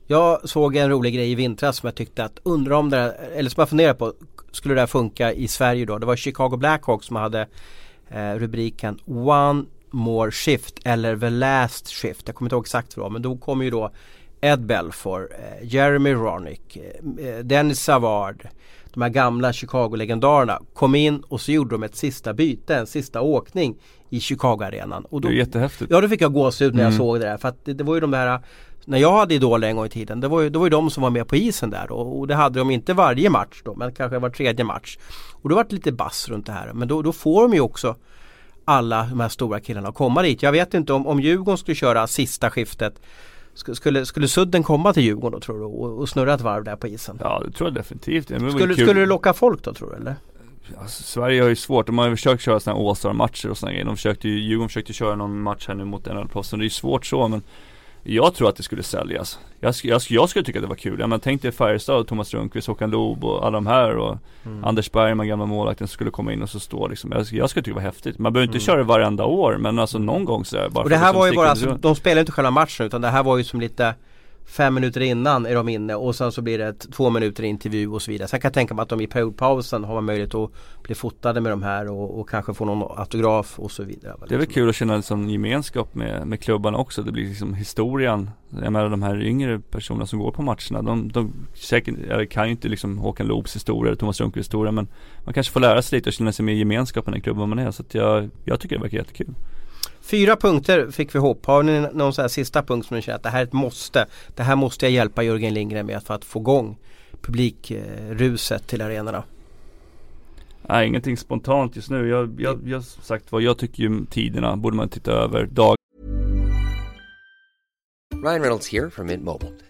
Jag såg en rolig grej i vintras som jag tyckte att undra om det där, eller som jag funderar på, skulle det här funka i Sverige då? Det var Chicago Blackhawks som hade eh, rubriken One More Shift eller The Last Shift. Jag kommer inte ihåg exakt vad men då kommer ju då Ed Belfour, eh, Jeremy Ronick, eh, eh, Dennis Savard, de här gamla Chicago-legendarerna kom in och så gjorde de ett sista byte, en sista åkning i Chicago-arenan. Och då, det är jättehäftigt. Ja, då fick jag gåshud när jag mm. såg det där. För att det, det, var ju de där när jag hade Idol en gång i tiden, det var ju, det var ju de som var med på isen där och, och det hade de inte varje match då, men kanske var tredje match. Och då var det lite bass runt det här. Men då, då får de ju också alla de här stora killarna att komma dit. Jag vet inte om, om Djurgården skulle köra sista skiftet skulle, skulle Sudden komma till Djurgården då tror du och, och snurra ett varv där på isen? Ja det tror jag definitivt. Det skulle, skulle det locka folk då tror du eller? Alltså, Sverige har ju svårt, de har ju försökt köra sådana här All-star-matcher och sådana grejer. De försökte ju, Djurgården försökte köra någon match här nu mot NHL-proffsen. Det är ju svårt så men jag tror att det skulle säljas. Jag, jag, jag skulle tycka att det var kul. Jag menar, tänk dig Färjestad, Thomas Rundqvist, Håkan Loob och alla de här och mm. Anders Bergman, gamla målvakten, skulle komma in och så stå liksom. Jag, jag skulle tycka det var häftigt. Man behöver inte mm. köra det varenda år men alltså någon gång så bara Och det här var ju bara, alltså, de spelar inte själva matchen utan det här var ju som lite fem minuter innan är de inne och sen så blir det ett, två minuter intervju och så vidare. Sen kan jag tänka mig att de i periodpausen har man möjlighet att bli fotade med de här och, och kanske få någon autograf och så vidare. Det är väl kul att känna en sån gemenskap med, med klubbarna också. Det blir liksom historien. Jag menar de här yngre personerna som går på matcherna. De, de säkert, jag kan ju inte liksom Håkan Loobs historia eller Thomas Rundqvists historia men man kanske får lära sig lite och känna sig mer i gemenskapen i klubben man är. Så att jag, jag tycker det verkar jättekul. Fyra punkter fick vi ihop. Har ni någon sån här sista punkt som ni känner att det här är ett måste? Det här måste jag hjälpa Jörgen Lindgren med för att få igång publikruset till arenorna? Nej, ingenting spontant just nu. Jag, jag, jag sagt vad jag tycker ju tiderna borde man titta över. Dag Ryan Reynolds här från Mint Mobile.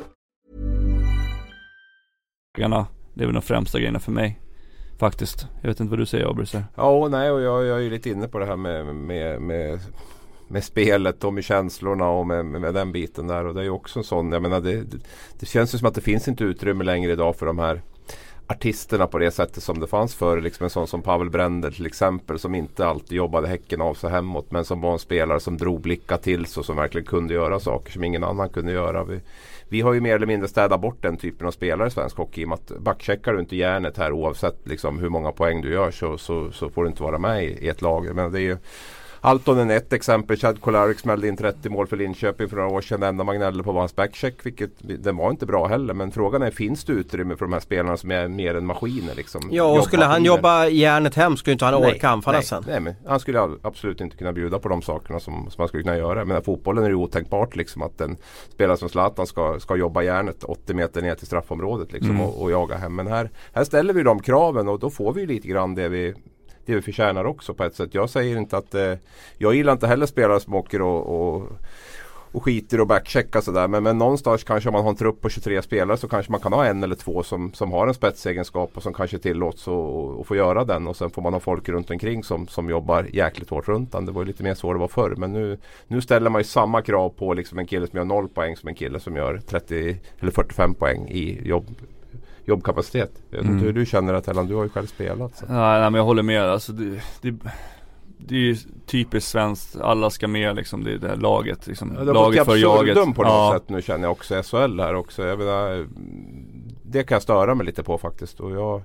Det är väl de främsta grejerna för mig. Faktiskt. Jag vet inte vad du säger Abris Ja, nej och jag, jag är ju lite inne på det här med, med, med, med spelet och med känslorna och med, med, den biten där. Och det är ju också en sån, jag menar det, det, det känns ju som att det finns inte utrymme längre idag för de här artisterna på det sättet som det fanns förr. Liksom en sån som Pavel Brender till exempel som inte alltid jobbade häcken av sig hemåt men som var en spelare som drog blickar till sig och som verkligen kunde göra saker som ingen annan kunde göra. Vi, vi har ju mer eller mindre städat bort den typen av spelare i svensk hockey. I och med att backcheckar du inte järnet här oavsett liksom hur många poäng du gör så, så, så får du inte vara med i, i ett lag. Men det är ju, Altonen är ett exempel. Chad Kolarik smällde in 30 mål för Linköping för några år sedan. Enda Magnello på var hans backcheck. Vilket, den var inte bra heller. Men frågan är, finns det utrymme för de här spelarna som är mer än maskiner? Liksom, ja, och skulle han jobba järnet hem skulle inte han orka anfalla sen. Nej, men han skulle absolut inte kunna bjuda på de sakerna som, som han skulle kunna göra. Men fotbollen är det otänkbart liksom att en spelare som Zlatan ska, ska jobba järnet 80 meter ner till straffområdet liksom, mm. och, och, jaga hem. Men här, här ställer vi de kraven och då får vi lite grann det vi det vi förtjänar också på ett sätt. Jag säger inte att eh, Jag gillar inte heller spelare som åker och, och, och skiter och backcheckar sådär. Men, men någonstans kanske om man har en trupp på 23 spelare så kanske man kan ha en eller två som, som har en spetsegenskap och som kanske tillåts att få göra den. Och sen får man ha folk runt omkring som, som jobbar jäkligt hårt runt den. Det var lite mer så det var förr. Men nu, nu ställer man ju samma krav på liksom en kille som gör 0 poäng som en kille som gör 30 eller 45 poäng i jobb jobbkapacitet. Jag vet inte mm. hur du känner det Tellan, du har ju själv spelat. Så. Nej, nej men jag håller med. Alltså, det, det, det är ju typiskt svenskt, alla ska med liksom, det är det här laget liksom. Ja, det laget för jaget. Det på något ja. sätt nu känner jag också, SHL här också. Jag menar, det kan jag störa mig lite på faktiskt. Och jag,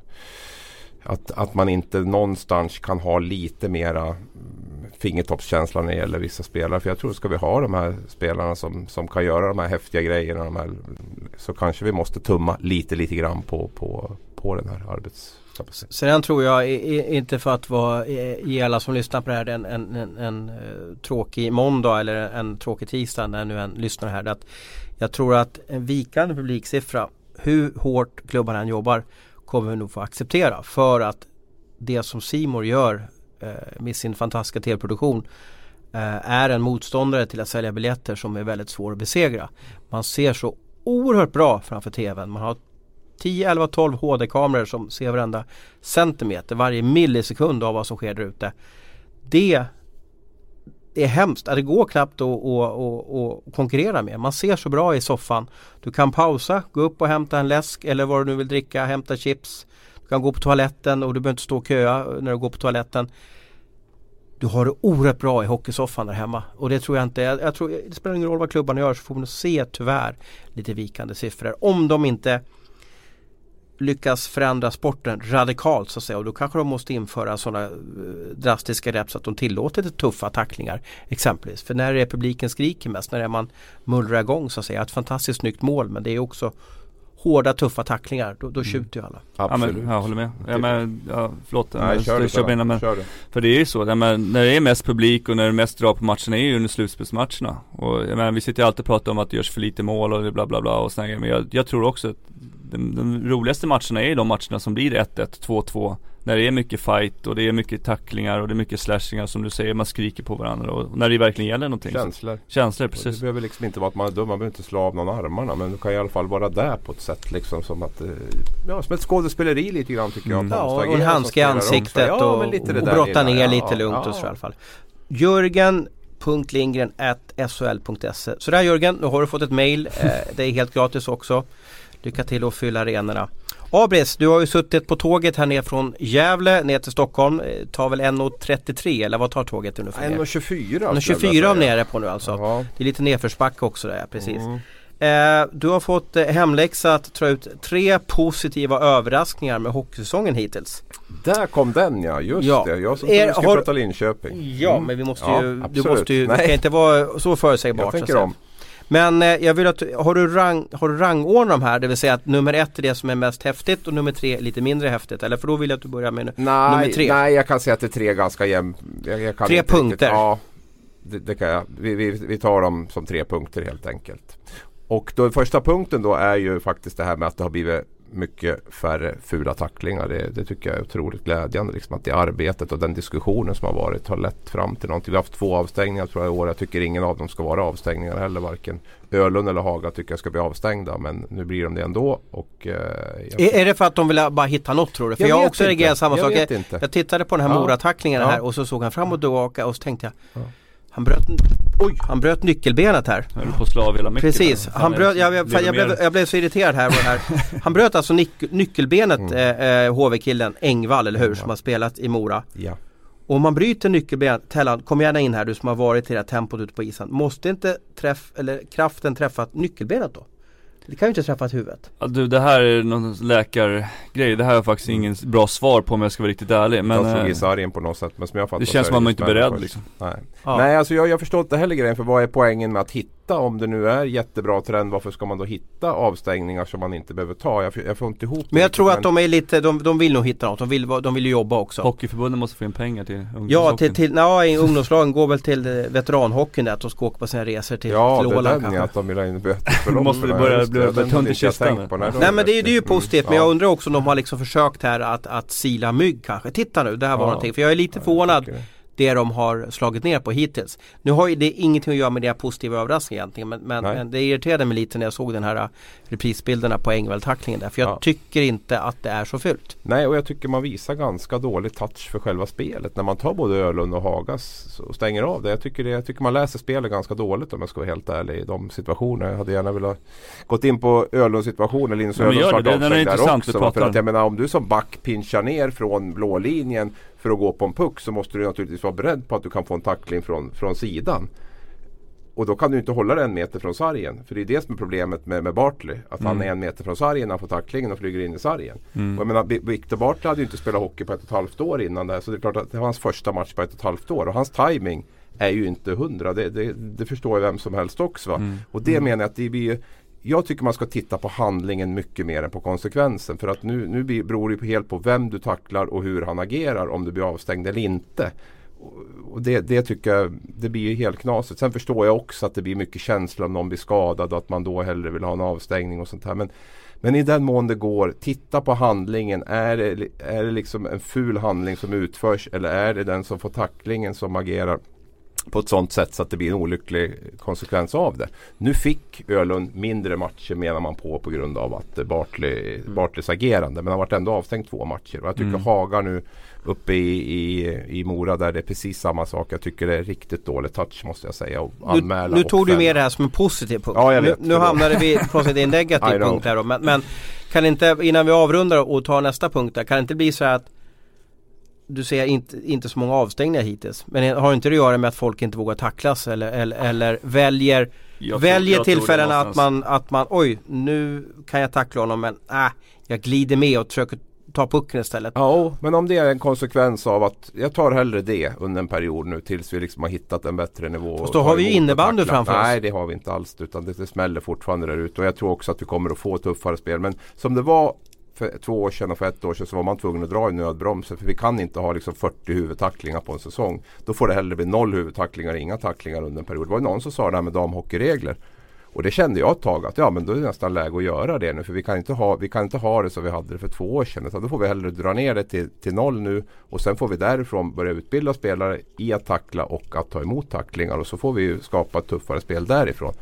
att, att man inte någonstans kan ha lite mera fingertoppskänsla när det gäller vissa spelare. För jag tror ska vi ha de här spelarna som, som kan göra de här häftiga grejerna. De här, så kanske vi måste tumma lite, lite grann på, på, på den här arbets Sen tror jag, inte för att vara, ge alla som lyssnar på det här en, en, en, en eh, tråkig måndag eller en tråkig tisdag när nu en lyssnar här. Att jag tror att en vikande publiksiffra, hur hårt klubbarna än jobbar, kommer vi nog få acceptera. För att det som Simor gör Eh, med sin fantastiska tv-produktion eh, är en motståndare till att sälja biljetter som är väldigt svår att besegra. Man ser så oerhört bra framför tvn. Man har 10, 11, 12 HD-kameror som ser varenda centimeter, varje millisekund av vad som sker där ute. Det är hemskt. Det går knappt att, att, att, konkurrera med. Man ser så bra i soffan. Du kan pausa, gå upp och hämta en läsk eller vad du nu vill dricka, hämta chips. Du kan gå på toaletten och du behöver inte stå och köa när du går på toaletten. Du har det oerhört bra i hockeysoffan där hemma och det tror jag inte, jag, jag tror, det spelar ingen roll vad klubbarna gör så får man se tyvärr lite vikande siffror. Om de inte lyckas förändra sporten radikalt så att säga och då kanske de måste införa sådana eh, drastiska grepp så att de tillåter lite tuffa tacklingar exempelvis. För när är publiken skriker mest, när är man mullrar igång så att säga. Ett fantastiskt snyggt mål men det är också hårda tuffa tacklingar, då, då mm. tjuter ju alla. Absolut. Ja, men, jag håller med. Ja, men, ja, förlåt. Nej, men, kör, kör, kör, men, kör För det är ju så, ja, men, när det är mest publik och när det mest drar på matcherna är ju under slutspelsmatcherna. Och jag menar, vi sitter ju alltid och pratar om att det görs för lite mål och bla bla bla och sådär. Men jag, jag tror också att de, de roligaste matcherna är ju de matcherna som blir 1-1, 2-2 när det är mycket fight och det är mycket tacklingar och det är mycket slashingar som du säger, man skriker på varandra och när det verkligen gäller någonting. Känslor. Så, känslor, precis. det behöver liksom inte vara att man är dum, man behöver inte slå av någon armarna men du kan i alla fall vara där på ett sätt liksom som att eh, Ja, som ett skådespeleri lite grann tycker jag. Mm. Ja, och en handske i ansiktet ja, och, och brotta ner ja, lite lugnt ja. och så i alla fall. Jörgen sol.se Så där Jörgen, nu har du fått ett mail. Eh, det är helt gratis också. Lycka till att fylla arenorna. Abris, du har ju suttit på tåget här ner från Gävle ner till Stockholm. Det tar väl 1.33 eller vad tar tåget ungefär? 1.24 1.24 av nere på nu alltså. Aha. Det är lite nedförsbacke också där precis. Mm. Eh, du har fått eh, hemläxa att ta ut tre positiva överraskningar med hockeysäsongen hittills. Där kom den ja, just ja. det. Jag som är, ska har... prata Linköping. Ja, mm. men vi måste ju, ja, du måste ju, det kan inte vara så förutsägbart. Jag tänker om. Men eh, jag vill att, har du, rang, har du rangordnat de här? Det vill säga att nummer ett är det som är mest häftigt och nummer tre är lite mindre häftigt. Eller för då vill jag att du börjar med nej, nummer tre. Nej, jag kan säga att det är tre ganska jämnt. Tre punkter? Riktigt, ja, det, det, kan jag. Vi, vi, vi tar dem som tre punkter helt enkelt. Och då, första punkten då är ju faktiskt det här med att det har blivit mycket färre fula tacklingar. Det, det, tycker jag är otroligt glädjande. Liksom att det arbetet och den diskussionen som har varit har lett fram till någonting. Vi har haft två avstängningar tror jag i år. Jag tycker ingen av dem ska vara avstängningar heller. Varken Ölund eller Haga tycker jag ska bli avstängda. Men nu blir de det ändå. Och, eh, är, är det för att de vill bara hitta något tror du? För jag, jag också reagerat samma jag sak. Jag, jag, tittade på den här ja. Mora-tacklingen ja. här och så såg han fram och tillbaka och så tänkte jag ja. Han bröt, oj, han bröt nyckelbenet här. Höll på att slå av hela Precis, han bröt, jag, jag, jag, blev, jag blev så irriterad här. här. Han bröt alltså nyc, nyckelbenet, mm. eh, HV-killen Engvall, eller hur? Som har spelat i Mora. Ja. Och om man bryter nyckelbenet, Tellan, kom gärna in här du som har varit i det här tempot ute på isen. Måste inte träff, eller kraften träffa nyckelbenet då? Det kan ju inte träffa huvudet. Ja, du det här är någon läkargrej. Det här är faktiskt mm. ingen bra svar på om jag ska vara riktigt ärlig. Men, jag slog gissar in på något sätt. Men som jag fattar Det känns som att man inte är beredd liksom. Nej, ja. Nej alltså jag, jag förstår inte heller grejen. För vad är poängen med att hitta hitta om det nu är jättebra trend varför ska man då hitta avstängningar som man inte behöver ta? Jag, jag får inte ihop Men jag tror att de är lite, de, de vill nog hitta något, de vill, de vill jobba också. Hockeyförbundet måste få in pengar till Ja, till, till nej, ungdomslagen går väl till veteranhockeyn att de ska åka på sina resor till, ja, till Åland Ja, det är den att de vill ha in böter måste det börja bli tunt i kistan Nej men det, det är ju positivt men jag undrar också om de har liksom försökt här att, att sila mygg kanske. Titta nu, det här var ja. någonting, för jag är lite förvånad det de har slagit ner på hittills. Nu har ju det ingenting att göra med deras positiva överraskning egentligen men, men, men, det irriterade mig lite när jag såg den här äh, reprisbilderna på Engvall-tacklingen där. För jag ja. tycker inte att det är så fult. Nej och jag tycker man visar ganska dålig touch för själva spelet. När man tar både Ölund och Hagas och stänger av det. Jag tycker, det, jag tycker man läser spelet ganska dåligt om jag ska vara helt ärlig i de situationerna. Jag hade gärna velat gått in på Ölunds situation. Eller Linus Ölunds vart avstängd där också. För att jag menar om du som back pinchar ner från blå linjen för att gå på en puck så måste du naturligtvis vara beredd på att du kan få en tackling från, från sidan. Och då kan du inte hålla dig en meter från sargen. För det är det som är problemet med, med Bartley. Att mm. han är en meter från sargen, han får tacklingen och flyger in i sargen. Mm. Och jag menar, Victor Bartley hade ju inte spelat hockey på ett och ett halvt år innan det. Så det är klart att det var hans första match på ett och ett halvt år. Och hans timing är ju inte hundra. Det, det, det förstår ju vem som helst också. Mm. Och det mm. menar jag att det blir jag tycker man ska titta på handlingen mycket mer än på konsekvensen. För att nu, nu beror det helt på vem du tacklar och hur han agerar om du blir avstängd eller inte. Och det, det tycker jag det blir ju helt knasigt. Sen förstår jag också att det blir mycket känsla om någon blir skadad och att man då hellre vill ha en avstängning och sånt här. Men, men i den mån det går, titta på handlingen. Är det, är det liksom en ful handling som utförs eller är det den som får tacklingen som agerar på ett sånt sätt så att det blir en olycklig konsekvens av det. Nu fick Ölund mindre matcher menar man på på grund av att Bartley, mm. Bartleys agerande. Men han varit ändå avstängd två matcher. Och jag tycker mm. Haga nu uppe i, i, i Mora där det är precis samma sak. Jag tycker det är riktigt dålig touch måste jag säga. Och anmäla nu nu tog du med det här som en positiv punkt. Ja, jag vet, nu, nu hamnade vi plötsligt i en negativ punkt här då. Men, men kan inte, innan vi avrundar och tar nästa punkt där, kan det inte bli så att du ser inte, inte så många avstängningar hittills. Men har inte det att göra med att folk inte vågar tacklas eller, eller, eller väljer, jag väljer tillfällen att man, att man oj nu kan jag tackla honom men äh, jag glider med och försöker ta pucken istället. Ja, men om det är en konsekvens av att jag tar hellre det under en period nu tills vi liksom har hittat en bättre nivå. Fast då har vi ju innebandy framför oss. Nej, det har vi inte alls. Utan det, det smäller fortfarande där ute. Och jag tror också att vi kommer att få tuffare spel. Men som det var för två år sedan och för ett år sedan så var man tvungen att dra i nödbromsen. För vi kan inte ha liksom 40 huvudtacklingar på en säsong. Då får det hellre bli noll huvudtacklingar, inga tacklingar under en period. Det var någon som sa det här med damhockeyregler. Och det kände jag ett tag att ja men då är det nästan läge att göra det nu. För vi kan inte ha, vi kan inte ha det som vi hade det för två år sedan. Utan då får vi hellre dra ner det till, till noll nu. Och sen får vi därifrån börja utbilda spelare i att tackla och att ta emot tacklingar. Och så får vi skapa ett tuffare spel därifrån.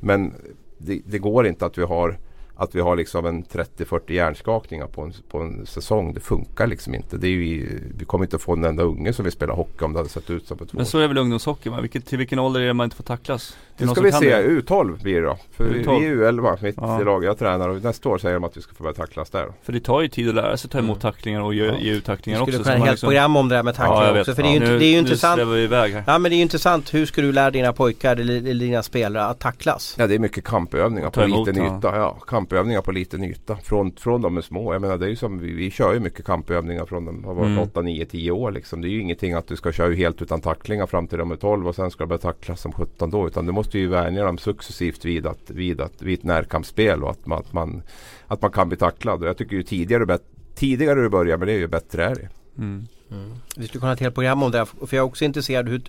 Men det, det går inte att vi har att vi har liksom en 30-40 hjärnskakningar på en, på en säsong. Det funkar liksom inte. Det är ju, vi kommer inte få en enda unge som vill spela hockey om det hade sett ut som ett Men så är väl ungdomshockey va? Vilket, till vilken ålder är det man inte får tacklas? Det ska vi se. U12 blir det då. För U12. vi är U11 mitt ja. i laget. Jag tränar och nästa år säger de att vi ska få börja tacklas där. För det tar ju tid att lära sig ta emot mm. tacklingar och ge, ja. ge ut tacklingar också. Vi skulle kunna ha ett liksom... program om det där med tacklingar ja, också. För det är ju, nu, det är ju intressant. Vi iväg här. Ja men det är ju intressant. Hur ska du lära dina pojkar eller dina spelare att tacklas? Ja det är mycket kampövningar på liten yta. Ja, kampövningar på liten yta. Från, från de är små. Jag menar det är ju som vi, vi kör ju mycket kampövningar från de har varit mm. 8, 9, 10 år liksom. Det är ju ingenting att du ska köra helt utan tacklingar fram till de är 12 och sen ska du börja tacklas som 17 då. Utan du måste ju vänja dem successivt vid, att, vid, att, vid ett närkampsspel och att man, att man, att man kan bli tacklad. Och jag tycker ju tidigare, tidigare du börjar med det ju bättre är det. Mm. Mm. Vi skulle kunna ha ett helt program om det. För jag är också intresserad hur,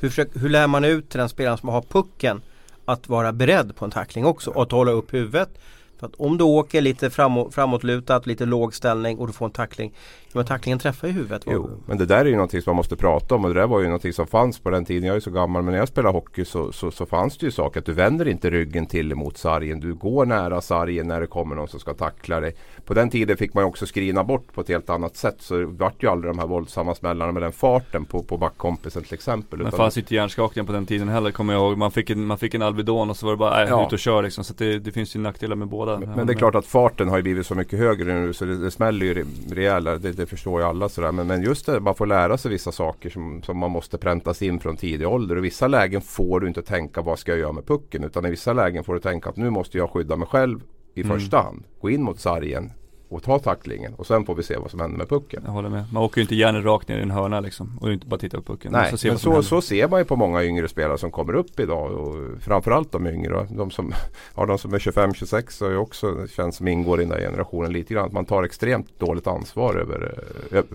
hur, hur lär man ut till den spelaren som har pucken att vara beredd på en tackling också och att hålla upp huvudet. För att om du åker lite framåt, framåtlutat, lite låg ställning och du får en tackling. Men tacklingen träffar ju huvudet. Jo, men det där är ju någonting som man måste prata om och det där var ju någonting som fanns på den tiden. Jag är så gammal men när jag spelade hockey så, så, så fanns det ju saker att du vänder inte ryggen till emot sargen. Du går nära sargen när det kommer någon som ska tackla dig. På den tiden fick man ju också skrina bort på ett helt annat sätt så det vart ju aldrig de här våldsamma smällarna med den farten på, på backkompisen till exempel. Men fanns inte hjärnskakningen på den tiden heller kommer jag ihåg. Man fick en, man fick en Alvedon och så var det bara äh, ja. ut och kör liksom. Så det, det finns ju nackdelar med båda. Men, men, det är klart att farten har ju blivit så mycket högre nu så det, det smäller ju rejälare. Det, det förstår ju alla. Så sådär. Men, men just det, man får lära sig vissa saker som, som man måste präntas in från tidig ålder. Och vissa lägen får du inte tänka vad ska jag göra med pucken. Utan i vissa lägen får du tänka att nu måste jag skydda mig själv i mm. första hand. Gå in mot sargen och ta tacklingen och sen får vi se vad som händer med pucken. Jag håller med. Man åker ju inte gärna rakt ner i en hörna liksom och inte bara titta på pucken. Nej, men så, så ser man ju på många yngre spelare som kommer upp idag och framförallt de yngre. De som, ja, de som är 25-26 och också känns som ingår i den där generationen lite grann. Man tar extremt dåligt ansvar över, över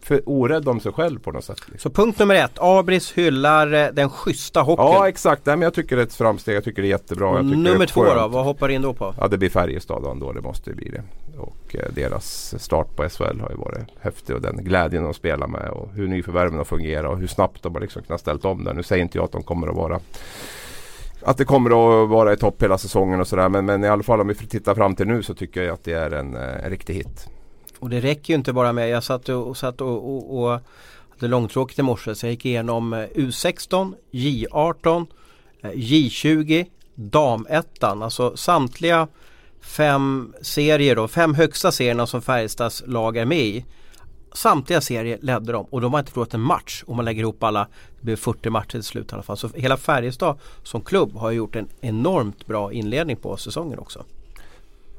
för orädd om sig själv på något sätt. Så punkt nummer ett, Abris hyllar eh, den schyssta hockeyn. Ja exakt, Nej, men jag tycker det är ett framsteg. Jag tycker det är jättebra. nummer två då, vad hoppar in då på? Ja det blir Färjestad då, det måste bli det. Och eh, deras start på SHL har ju varit häftig och den glädjen de spelar med och hur nyförvärven har fungerat och hur snabbt de har liksom kunnat ställt om det. Nu säger inte jag att de kommer att vara att det kommer att vara i topp hela säsongen och sådär men, men i alla fall om vi tittar fram till nu så tycker jag att det är en, eh, en riktig hit. Och det räcker ju inte bara med, jag satt och, och, satt och, och, och hade långtråkigt i morse så jag gick igenom U16, J18, J20, Damettan, alltså samtliga fem serier då, fem högsta serierna som Färjestads lag är med i. Samtliga serier ledde de och de har inte förlorat en match om man lägger ihop alla. Det blir 40 matcher till slut i alla fall. Så hela Färjestad som klubb har gjort en enormt bra inledning på säsongen också.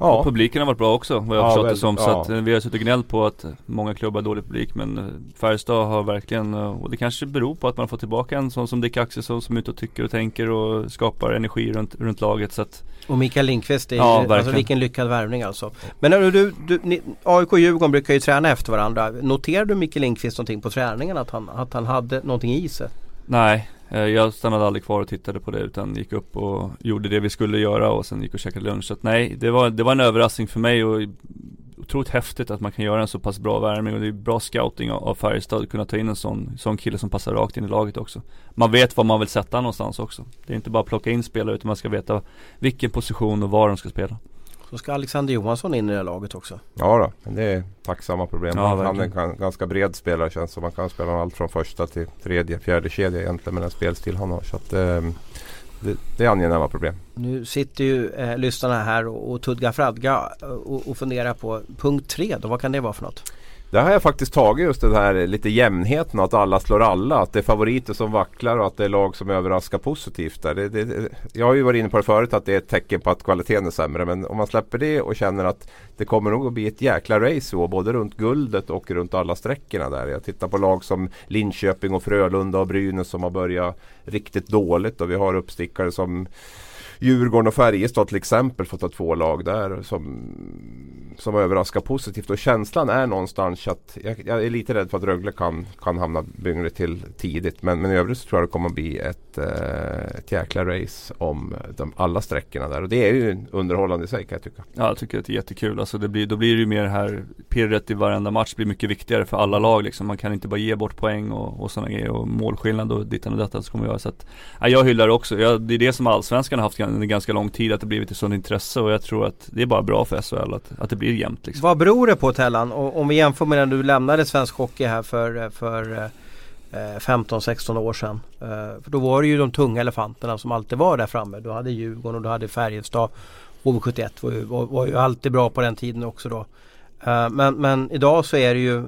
Ja. Och publiken har varit bra också vad jag ja, förstått det som. Så ja. att eh, vi har suttit och gnällt på att många klubbar har dålig publik. Men eh, Färjestad har verkligen, eh, och det kanske beror på att man får tillbaka en sån som Dick Axelsson som är ute och tycker och tänker och skapar energi runt, runt laget. Så att, och Mikael Lindqvist, är ja, alltså vilken lyckad värvning alltså. Men du, du, du ni, AIK och Djurgården brukar ju träna efter varandra. Noterade du Mikael Lindqvist någonting på träningen? Att han, att han hade någonting i sig? Nej, eh, jag stannade aldrig kvar och tittade på det utan gick upp och gjorde det vi skulle göra och sen gick och käkade lunch. Så att nej, det var, det var en överraskning för mig och otroligt häftigt att man kan göra en så pass bra värmning och det är bra scouting av, av Färjestad att kunna ta in en sån, sån kille som passar rakt in i laget också. Man vet var man vill sätta någonstans också. Det är inte bara att plocka in spelare utan man ska veta vilken position och var de ska spela. Så ska Alexander Johansson in i det här laget också. Ja då, det är tacksamma problem. Ja, han är en ganska bred spelare känns som. Man kan spela allt från första till tredje, fjärde kedja egentligen med den spelstil han har. Så att, eh, det, det är angenäma problem. Nu sitter ju eh, lyssnarna här och, och tudgar fradga och, och funderar på punkt tre då, vad kan det vara för något? Där har jag faktiskt tagit just den här lite jämnheten att alla slår alla. Att det är favoriter som vacklar och att det är lag som överraskar positivt. Där. Det, det, jag har ju varit inne på det förut att det är ett tecken på att kvaliteten är sämre. Men om man släpper det och känner att det kommer nog att bli ett jäkla race år, både runt guldet och runt alla sträckorna där. Jag tittar på lag som Linköping och Frölunda och Brynäs som har börjat riktigt dåligt. Och vi har uppstickare som Djurgården och Färjestad till exempel fått ta två lag där som, som överraskar positivt. Och känslan är någonstans att jag, jag är lite rädd för att Rögle kan, kan hamna Byngre till tidigt. Men, men i övrigt så tror jag det kommer att bli ett, eh, ett jäkla race om de, alla sträckorna där. Och det är ju underhållande i sig kan jag tycka. Ja jag tycker att det är jättekul. Alltså det blir, då blir det ju mer här pirret i varenda match blir mycket viktigare för alla lag liksom. Man kan inte bara ge bort poäng och, och sådana grejer och målskillnad och dittan och detta så alltså, kommer jag så att ja, Jag hyllar det också. Jag, det är det som allsvenskan har haft under ganska lång tid att det blivit ett sådant intresse och jag tror att det är bara bra för SHL att, att det blir jämnt liksom. Vad beror det på Tellan? Och, om vi jämför med när du lämnade svensk hockey här för, eh, för eh, eh, 15-16 år sedan. För då var det ju de tunga elefanterna som alltid var där framme. Du hade Djurgården och du hade Färjestad. HV71 var ju, var, var ju alltid bra på den tiden också då. Men, men idag så är det ju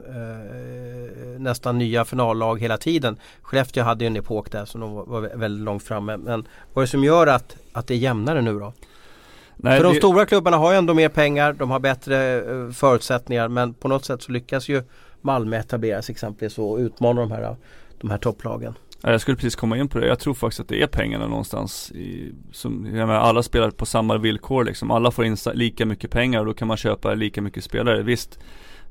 nästan nya finallag hela tiden. Skellefteå hade ju en epok där som de var, var väldigt långt framme. Men vad är det som gör att, att det är jämnare nu då? Nej, För de det... stora klubbarna har ju ändå mer pengar, de har bättre uh, förutsättningar men på något sätt så lyckas ju Malmö etablera sig exempelvis och utmana de här, de här topplagen. Jag skulle precis komma in på det. Jag tror faktiskt att det är pengarna någonstans. I, som, jag menar, alla spelar på samma villkor liksom. Alla får in lika mycket pengar och då kan man köpa lika mycket spelare. Visst,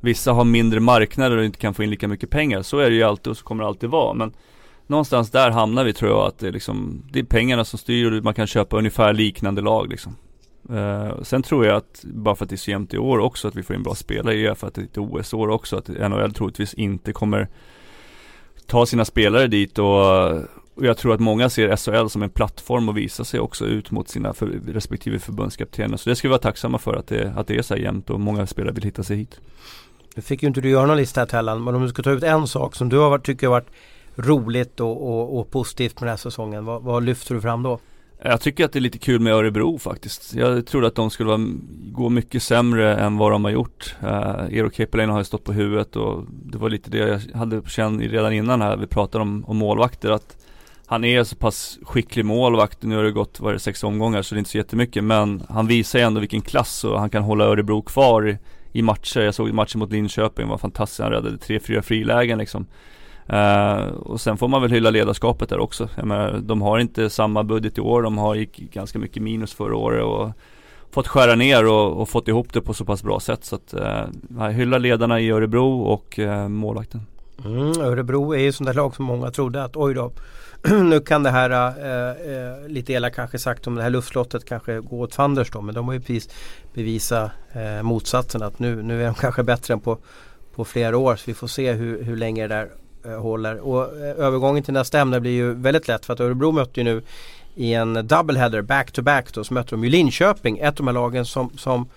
vissa har mindre marknader och inte kan få in lika mycket pengar. Så är det ju alltid och så kommer det alltid vara. Men någonstans där hamnar vi tror jag att det är liksom, det är pengarna som styr och man kan köpa ungefär liknande lag liksom. Uh, sen tror jag att, bara för att det är så jämnt i år också, att vi får in bra spelare, är för att det är ett OS-år också, att NHL troligtvis inte kommer ta sina spelare dit och, och jag tror att många ser SHL som en plattform att visa sig också ut mot sina för, respektive förbundskaptener. Så det ska vi vara tacksamma för att det, att det är så här jämnt och många spelare vill hitta sig hit. Nu fick ju inte du göra någon lista här Tellan, men om du ska ta ut en sak som du har varit, tycker har varit roligt och, och, och positivt med den här säsongen, vad, vad lyfter du fram då? Jag tycker att det är lite kul med Örebro faktiskt. Jag trodde att de skulle vara, gå mycket sämre än vad de har gjort. Eh, Eero Keppelin har ju stått på huvudet och det var lite det jag hade på känn redan innan här. Vi pratade om, om målvakter att han är så pass skicklig målvakt. Nu har det gått, vad är det, sex omgångar så det är inte så jättemycket. Men han visar ju ändå vilken klass och han kan hålla Örebro kvar i, i matcher. Jag såg matchen mot Linköping, var fantastisk. Han räddade tre, fyra frilägen liksom. Uh, och sen får man väl hylla ledarskapet där också. Jag menar, de har inte samma budget i år, de har gick ganska mycket minus förra året och fått skära ner och, och fått ihop det på så pass bra sätt. Så att uh, hylla ledarna i Örebro och uh, målvakten. Mm, Örebro är ju sånt där lag som många trodde att oj då nu kan det här, äh, lite elakt kanske sagt om det här luftslottet kanske gå åt fanders då men de har ju precis bevisat äh, motsatsen att nu, nu är de kanske bättre än på, på flera år så vi får se hur, hur länge det där Eh, håller. Och eh, övergången till nästa ämne blir ju väldigt lätt för att Örebro mötte ju nu i en doubleheader back to back då så mötte de ju Linköping, ett av de här lagen som, som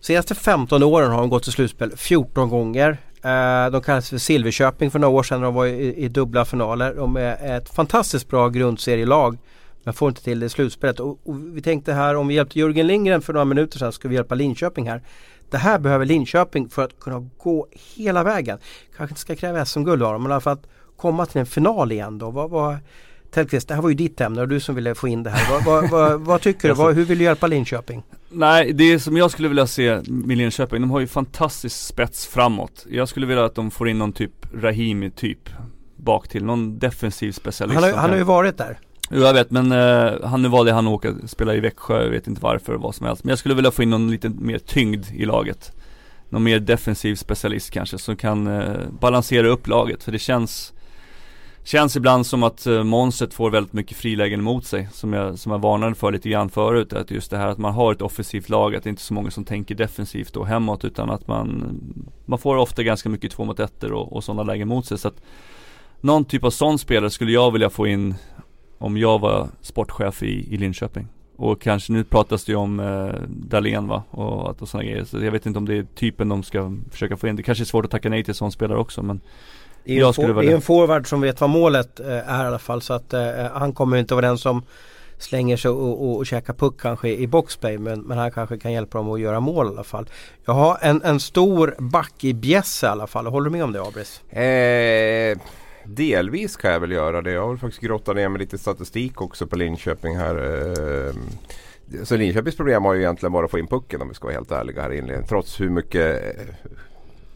senaste 15 åren har de gått till slutspel 14 gånger. Eh, de kallas för Silverköping för några år sedan när de var i, i dubbla finaler. De är ett fantastiskt bra grundserielag men får inte till det i slutspelet. Och, och, vi tänkte här om vi hjälpte Jörgen Lindgren för några minuter sedan ska vi hjälpa Linköping här. Det här behöver Linköping för att kunna gå hela vägen. Kanske inte ska kräva SM-guld av dem men i alla fall att komma till en final igen då. Vad, vad, Tellqvist, det här var ju ditt ämne och du som ville få in det här. Vad, vad, vad, vad tycker du? Vad, hur vill du hjälpa Linköping? Nej, det som jag skulle vilja se med Linköping, de har ju fantastisk spets framåt. Jag skulle vilja att de får in någon typ Rahimi typ bak till, någon defensiv specialist. Han har, han har ju varit där. Jo jag vet men uh, han nu valde han att åka spela i Växjö, jag vet inte varför vad som helst. Men jag skulle vilja få in någon lite mer tyngd i laget. Någon mer defensiv specialist kanske som kan uh, balansera upp laget för det känns Känns ibland som att eh, uh, Monset får väldigt mycket frilägen mot sig Som jag, som jag varnade för lite grann förut Att just det här att man har ett offensivt lag Att det inte är så många som tänker defensivt och hemåt Utan att man Man får ofta ganska mycket två mot ettor och, och sådana lägen mot sig så att Någon typ av sån spelare skulle jag vilja få in om jag var sportchef i, i Linköping och kanske nu pratas det ju om eh, Dahlén va och, och sådana grejer. Så jag vet inte om det är typen de ska försöka få in. Det kanske är svårt att tacka nej till sån spelare också men det är, jag skulle det är en forward som vet vad målet eh, är i alla fall så att eh, han kommer inte vara den som slänger sig och, och, och käkar puck kanske i boxplay men, men han kanske kan hjälpa dem att göra mål i alla fall. Jag har en, en stor back i bjässe i alla fall. Håller du med om det Abris? Eh, delvis kan jag väl göra det. Jag har faktiskt grottat ner med lite statistik också på Linköping här. Eh, så Linköpings problem har ju egentligen bara att få in pucken om vi ska vara helt ärliga här inledningen. Trots hur mycket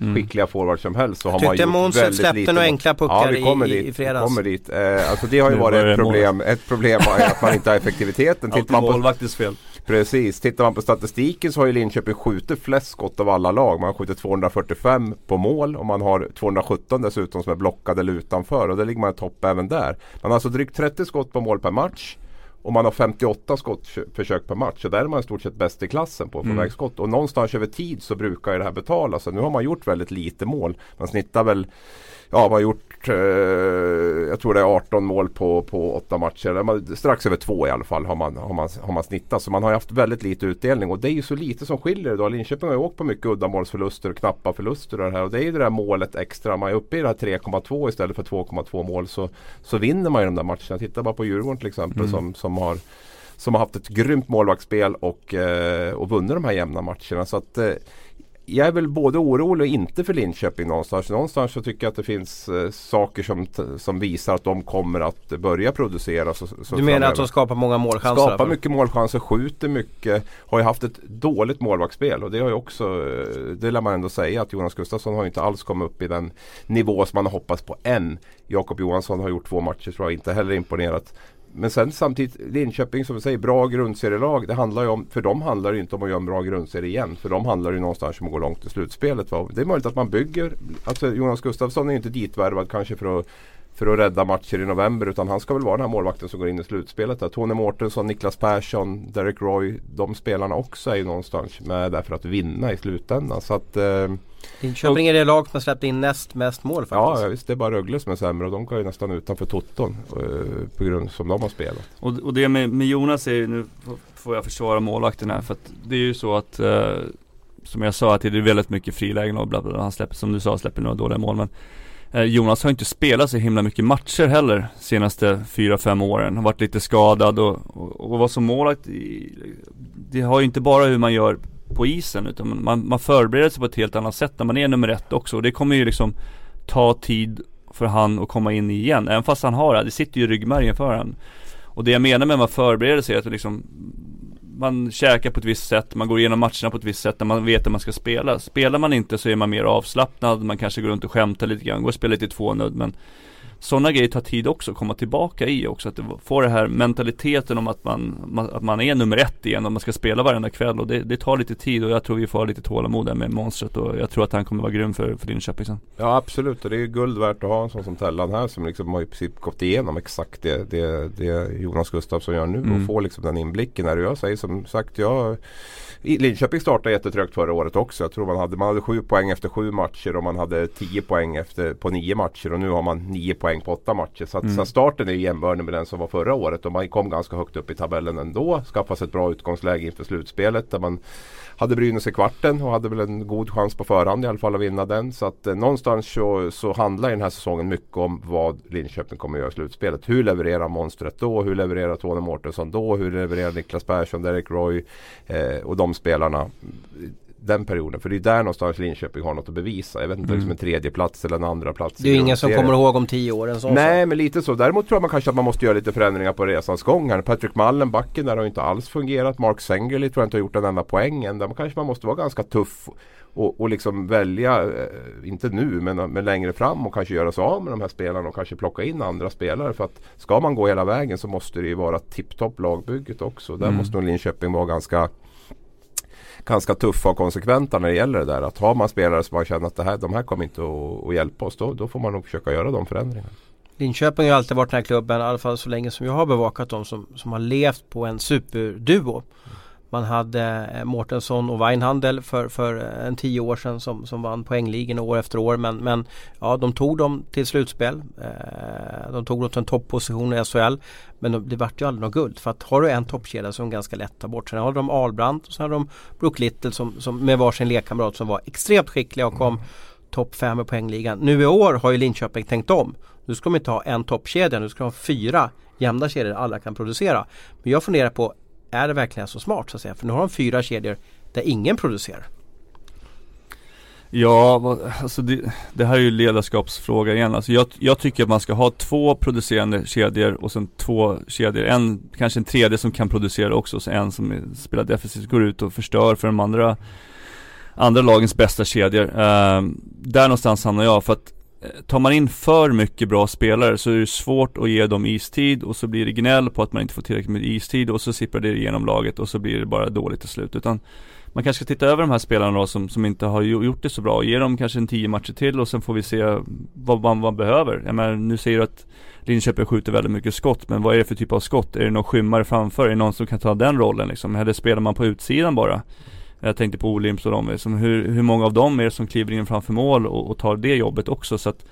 mm. skickliga forwards som helst. Så har man gjort Måns släppte några enkla puckar ja, vi kommer i, dit, i fredags. kommer dit. Eh, alltså det har ju varit ett problem. Ett problem är att man inte har effektiviteten. Alltid målvaktens fel. Precis, tittar man på statistiken så har ju Linköping skjutit flest skott av alla lag. Man har skjutit 245 på mål och man har 217 dessutom som är blockade eller utanför. Och det ligger man i topp även där. Man har alltså drygt 30 skott på mål per match. Och man har 58 skottförsök per match. Så där är man i stort sett bäst i klassen på få mm. Och någonstans över tid så brukar det här betala. Så nu har man gjort väldigt lite mål. Man snittar väl Ja, man har gjort eh, Jag tror det är 18 mål på, på 8 matcher. Strax över två i alla fall har man, har, man, har man snittat. Så man har haft väldigt lite utdelning. Och det är ju så lite som skiljer idag. Linköping har ju åkt på mycket uddamålsförluster och knappa förluster. Och det, här. och det är ju det där målet extra. Man är uppe i det här 3,2 istället för 2,2 mål. Så, så vinner man ju de där matcherna. Titta bara på Djurgården till exempel mm. som, som har som har haft ett grymt målvaktsspel och, eh, och vunnit de här jämna matcherna. Så att, eh, jag är väl både orolig och inte för Linköping någonstans. Någonstans så tycker jag att det finns eh, saker som, som visar att de kommer att börja producera. Så, så du menar att de skapar många målchanser? Skapar mycket målchanser, skjuter mycket. Har ju haft ett dåligt målvaktsspel och det har ju också, eh, det lär man ändå säga att Jonas Gustafsson har inte alls kommit upp i den nivå som man har hoppats på än. Jakob Johansson har gjort två matcher tror jag inte heller imponerat men sen samtidigt Linköping som vi säger, bra grundserielag. Det handlar ju om, för dem handlar det inte om att göra en bra grundserie igen. För dem handlar det någonstans om att gå långt i slutspelet. Va? Det är möjligt att man bygger, alltså Jonas Gustafsson är ju inte ditvärvad kanske för att för att rädda matcher i november utan han ska väl vara den här målvakten som går in i slutspelet. Där. Tony Mårtensson, Niklas Persson, Derek Roy. De spelarna också är ju någonstans med där för att vinna i slutändan. Så att, eh, Linköping är det lag som har släppt in näst mest mål faktiskt. Ja visst, det är bara Rögle som är sämre och de går ju nästan utanför Totton eh, på grund som de har spelat. Och, och det med, med Jonas är ju, nu får jag försvara målvakten här för att det är ju så att eh, som jag sa att det är väldigt mycket frilägen och bla bla, bla. Han släpper, som du sa, släpper några dåliga mål men Eh, Jonas har inte spelat så himla mycket matcher heller senaste 4-5 åren. Har varit lite skadad och, och, och var som målvakt Det har ju inte bara hur man gör på isen utan man, man förbereder sig på ett helt annat sätt när man är nummer ett också. Och det kommer ju liksom ta tid för han att komma in igen. Även fast han har det, det sitter ju i ryggmärgen för han. Och det jag menar med att man förbereder sig är att liksom man käkar på ett visst sätt, man går igenom matcherna på ett visst sätt när man vet att man ska spela. Spelar man inte så är man mer avslappnad, man kanske går runt och skämtar lite grann, går och spelar lite tvånöd men sådana grejer tar tid också att komma tillbaka i också. Att få det här mentaliteten om att man, att man är nummer ett igen och man ska spela varenda kväll. Och det, det tar lite tid och jag tror vi får ha lite tålamod där med monstret. Och jag tror att han kommer vara grym för, för Linköping sen. Ja absolut och det är guld värt att ha en sån som Tellan här som liksom har i princip gått igenom exakt det, det, det Jonas Gustafsson gör nu. Mm. Och får liksom den inblicken här. Och jag säger som sagt, jag Linköping startade jättetrögt förra året också. Jag tror man hade, man hade sju poäng efter sju matcher och man hade tio poäng efter, på nio matcher. Och nu har man nio poäng på åtta matcher. Så, att, mm. så starten är jämnbördig med den som var förra året. Och man kom ganska högt upp i tabellen ändå. Skaffade sig ett bra utgångsläge inför slutspelet. Där man hade Brynäs i kvarten och hade väl en god chans på förhand i alla fall att vinna den. Så att eh, någonstans så, så handlar den här säsongen mycket om vad Linköping kommer att göra i slutspelet. Hur levererar monstret då? Hur levererar Tony Mårtensson då? Hur levererar Niklas Persson, Derek Roy eh, och de spelarna? Den perioden. För det är där någonstans Linköping har något att bevisa. Jag vet inte, mm. liksom en tredje plats eller en andra plats. Det är ingen som kommer ihåg om tio år. En sån Nej, så. men lite så. Däremot tror jag man kanske att man måste göra lite förändringar på resans gång. Här. Patrick Mullen, backen där har inte alls fungerat. Mark Sengeli tror jag inte har gjort en enda poäng än. Där kanske man måste vara ganska tuff och, och liksom välja, eh, inte nu men, men längre fram och kanske göra sig av med de här spelarna och kanske plocka in andra spelare. För att ska man gå hela vägen så måste det ju vara tipptopp lagbygget också. Där mm. måste nog Linköping vara ganska ganska tuffa och konsekventa när det gäller det där. Att har man spelare som man känner att det här, de här kommer inte att, att hjälpa oss då, då får man nog försöka göra de förändringarna. Linköping har alltid varit den här klubben, i alla fall så länge som jag har bevakat dem, som, som har levt på en superduo. Man hade eh, Mårtensson och Weinhandel för, för eh, en tio år sedan som, som vann poängligan år efter år. Men, men ja, de tog dem till slutspel. Eh, de tog dem till en topposition i SHL. Men de, det vart ju aldrig något guld. För att har du en toppkedja som är ganska lätt att ta bort. Sen har de Albrandt och sen har de Brook Little som, som med varsin lekkamrat som var extremt skickliga och kom topp 5 i poängligan. Nu i år har ju Linköping tänkt om. Nu ska de inte ha en toppkedja, nu ska de ha fyra jämna kedjor alla kan producera. Men jag funderar på, är det verkligen så smart så att säga? För nu har de fyra kedjor där ingen producerar. Ja, alltså det, det, här är ju ledarskapsfråga igen. Alltså jag, jag, tycker att man ska ha två producerande kedjor och sen två kedjor. En, kanske en tredje som kan producera också. och en som spelar defensivt, går ut och förstör för de andra, andra lagens bästa kedjor. Uh, där någonstans hamnar jag. För att Eh, tar man in för mycket bra spelare så är det svårt att ge dem istid och så blir det gnäll på att man inte får tillräckligt med istid och så sipprar det igenom laget och så blir det bara dåligt till slut. Utan man kanske ska titta över de här spelarna då som, som inte har gjort det så bra och ge dem kanske en tio matcher till och sen får vi se vad man, vad behöver. Jag menar, nu säger du att Linköping skjuter väldigt mycket skott, men vad är det för typ av skott? Är det någon skymmare framför? Är det någon som kan ta den rollen liksom? Eller spelar man på utsidan bara? Jag tänkte på Olimps och dem, liksom, hur, hur många av dem är det som kliver in framför mål och, och tar det jobbet också? Så att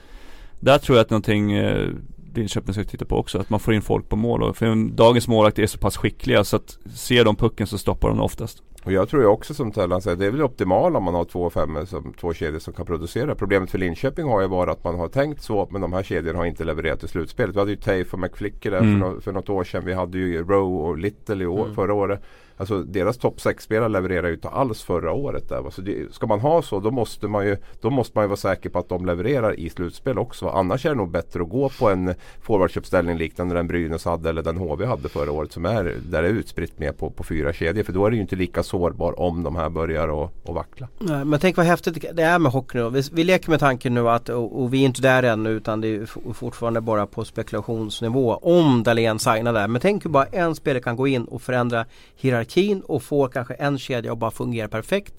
där tror jag att någonting eh, Linköping ska titta på också, att man får in folk på mål. Och för dagens målvakter är så pass skickliga så att ser de pucken så stoppar de oftast. Och jag tror ju också som Tellan säger, det är väl optimalt om man har två femmor som två kedjor som kan producera. Problemet för Linköping har ju varit att man har tänkt så men de här kedjorna har inte levererat i slutspelet. Vi hade ju Tafe och McFlicker där mm. för, no för något år sedan. Vi hade ju Rowe och Little i år, mm. förra året. Alltså deras topp 6-spelare levererar ju inte alls förra året. Där. Så det, ska man ha så då måste, man ju, då måste man ju vara säker på att de levererar i slutspel också. Annars är det nog bättre att gå på en forwardsuppställning liknande den Brynäs hade eller den HV hade förra året. Som är, där det är utspritt med på, på fyra kedjor. För då är det ju inte lika sårbar om de här börjar att vackla. Nej, men tänk vad häftigt det är med hockey nu. Vi, vi leker med tanken nu att, och, och, vi är inte där ännu utan det är fortfarande bara på spekulationsnivå. Om Dahlén signar där. Men tänk hur bara en spelare kan gå in och förändra hierarkin och få kanske en kedja att bara fungera perfekt.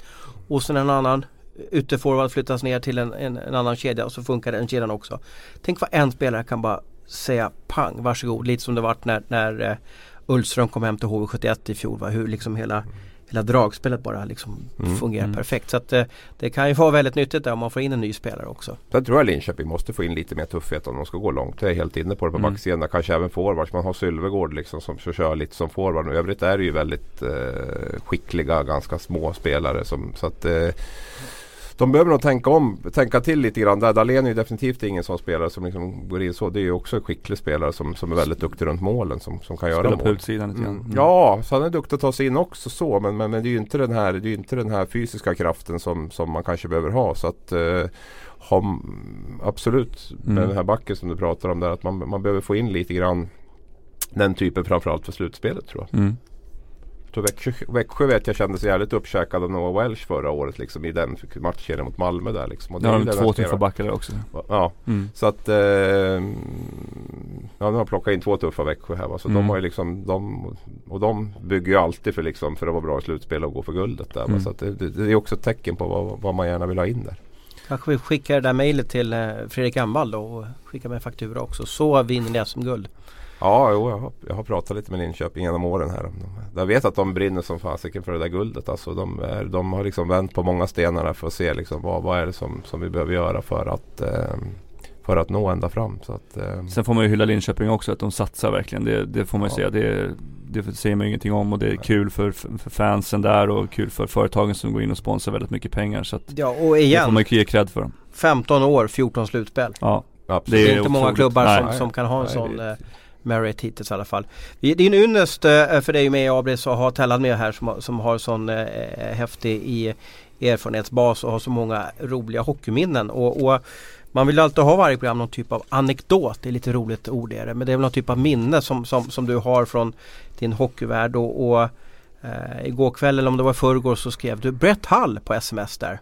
Och sen en annan ytterforward flyttas ner till en, en, en, annan kedja och så funkar den kedjan också. Tänk vad en spelare kan bara säga pang, varsågod. Lite som det vart när, när eh, Ullström kom hem till HV71 i fjol. Va? Hur liksom hela hela dragspelet bara liksom mm, fungerar mm. perfekt. Så att det, eh, det kan ju vara väldigt nyttigt där om man får in en ny spelare också. Sen tror jag Linköping måste få in lite mer tuffhet om de ska gå långt. Jag är helt inne på det på mm. backsidan. Kanske även forwards. Man har Sylvegård liksom som kör lite som forward. I övrigt är det ju väldigt eh, skickliga, ganska små spelare. Som, så att eh, de behöver nog tänka om, tänka till lite grann. Där Dahlén är ju definitivt ingen sån spelare som liksom går in så. Det är ju också en skicklig spelare som, som är väldigt duktig runt målen som, som kan Spela göra mål. på utsidan lite mm. mm. Ja, så han är duktig att ta sig in också så. Men, men, men det är ju inte den här, det är inte den här fysiska kraften som, som man kanske behöver ha. Så att eh, ha, absolut med mm. den här backen som du pratar om där. Att man, man behöver få in lite grann den typen framförallt för slutspelet tror jag. Mm. Växjö, Växjö vet jag kände sig jävligt uppkäkad av Noah Welsh förra året liksom, i den matchen mot Malmö där liksom. Och det ja, de två tuffa backar också. Ja, mm. så att eh, Ja, de har plockat in två tuffa Växjö här va. Så mm. de har ju liksom de, Och de bygger ju alltid för liksom för att vara bra i slutspel och gå för guldet där. Mm. Så att det, det, det, är också ett tecken på vad, vad man gärna vill ha in där. Kanske vi skickar det där mejlet till eh, Fredrik Amvall då och skickar med faktura också. Så vinner ni SM-guld. Ja, jo, jag, har, jag har pratat lite med Linköping genom åren här. Jag vet att de brinner som fasiken för det där guldet. Alltså, de, är, de har liksom vänt på många stenar för att se liksom, vad, vad är det som, som vi behöver göra för att eh, för att nå ända fram. Så att, eh. Sen får man ju hylla Linköping också att de satsar verkligen. Det, det får man ju ja. säga. Det, det säger man ju ingenting om och det är kul för, för fansen där och kul för företagen som går in och sponsrar väldigt mycket pengar. Så att ja, och igen, det får man ju ge cred för. 15 år, 14 slutspel. Ja, absolut. Det är, det är inte många klubbar som, som, kan ha en Nej, sån det, merit hittills i alla fall. Det är en ynnest eh, för dig med Abris att ha Tellan med här som, som har sån eh, eh, häftig i erfarenhetsbas och har så många roliga hockeyminnen. Och, och, man vill alltid ha varje program någon typ av anekdot, det är lite roligt ord är det. Men det är väl någon typ av minne som, som, som du har från din hockeyvärld. Och, och eh, igår kväll eller om det var förrgår så skrev du Brett Hall på sms där.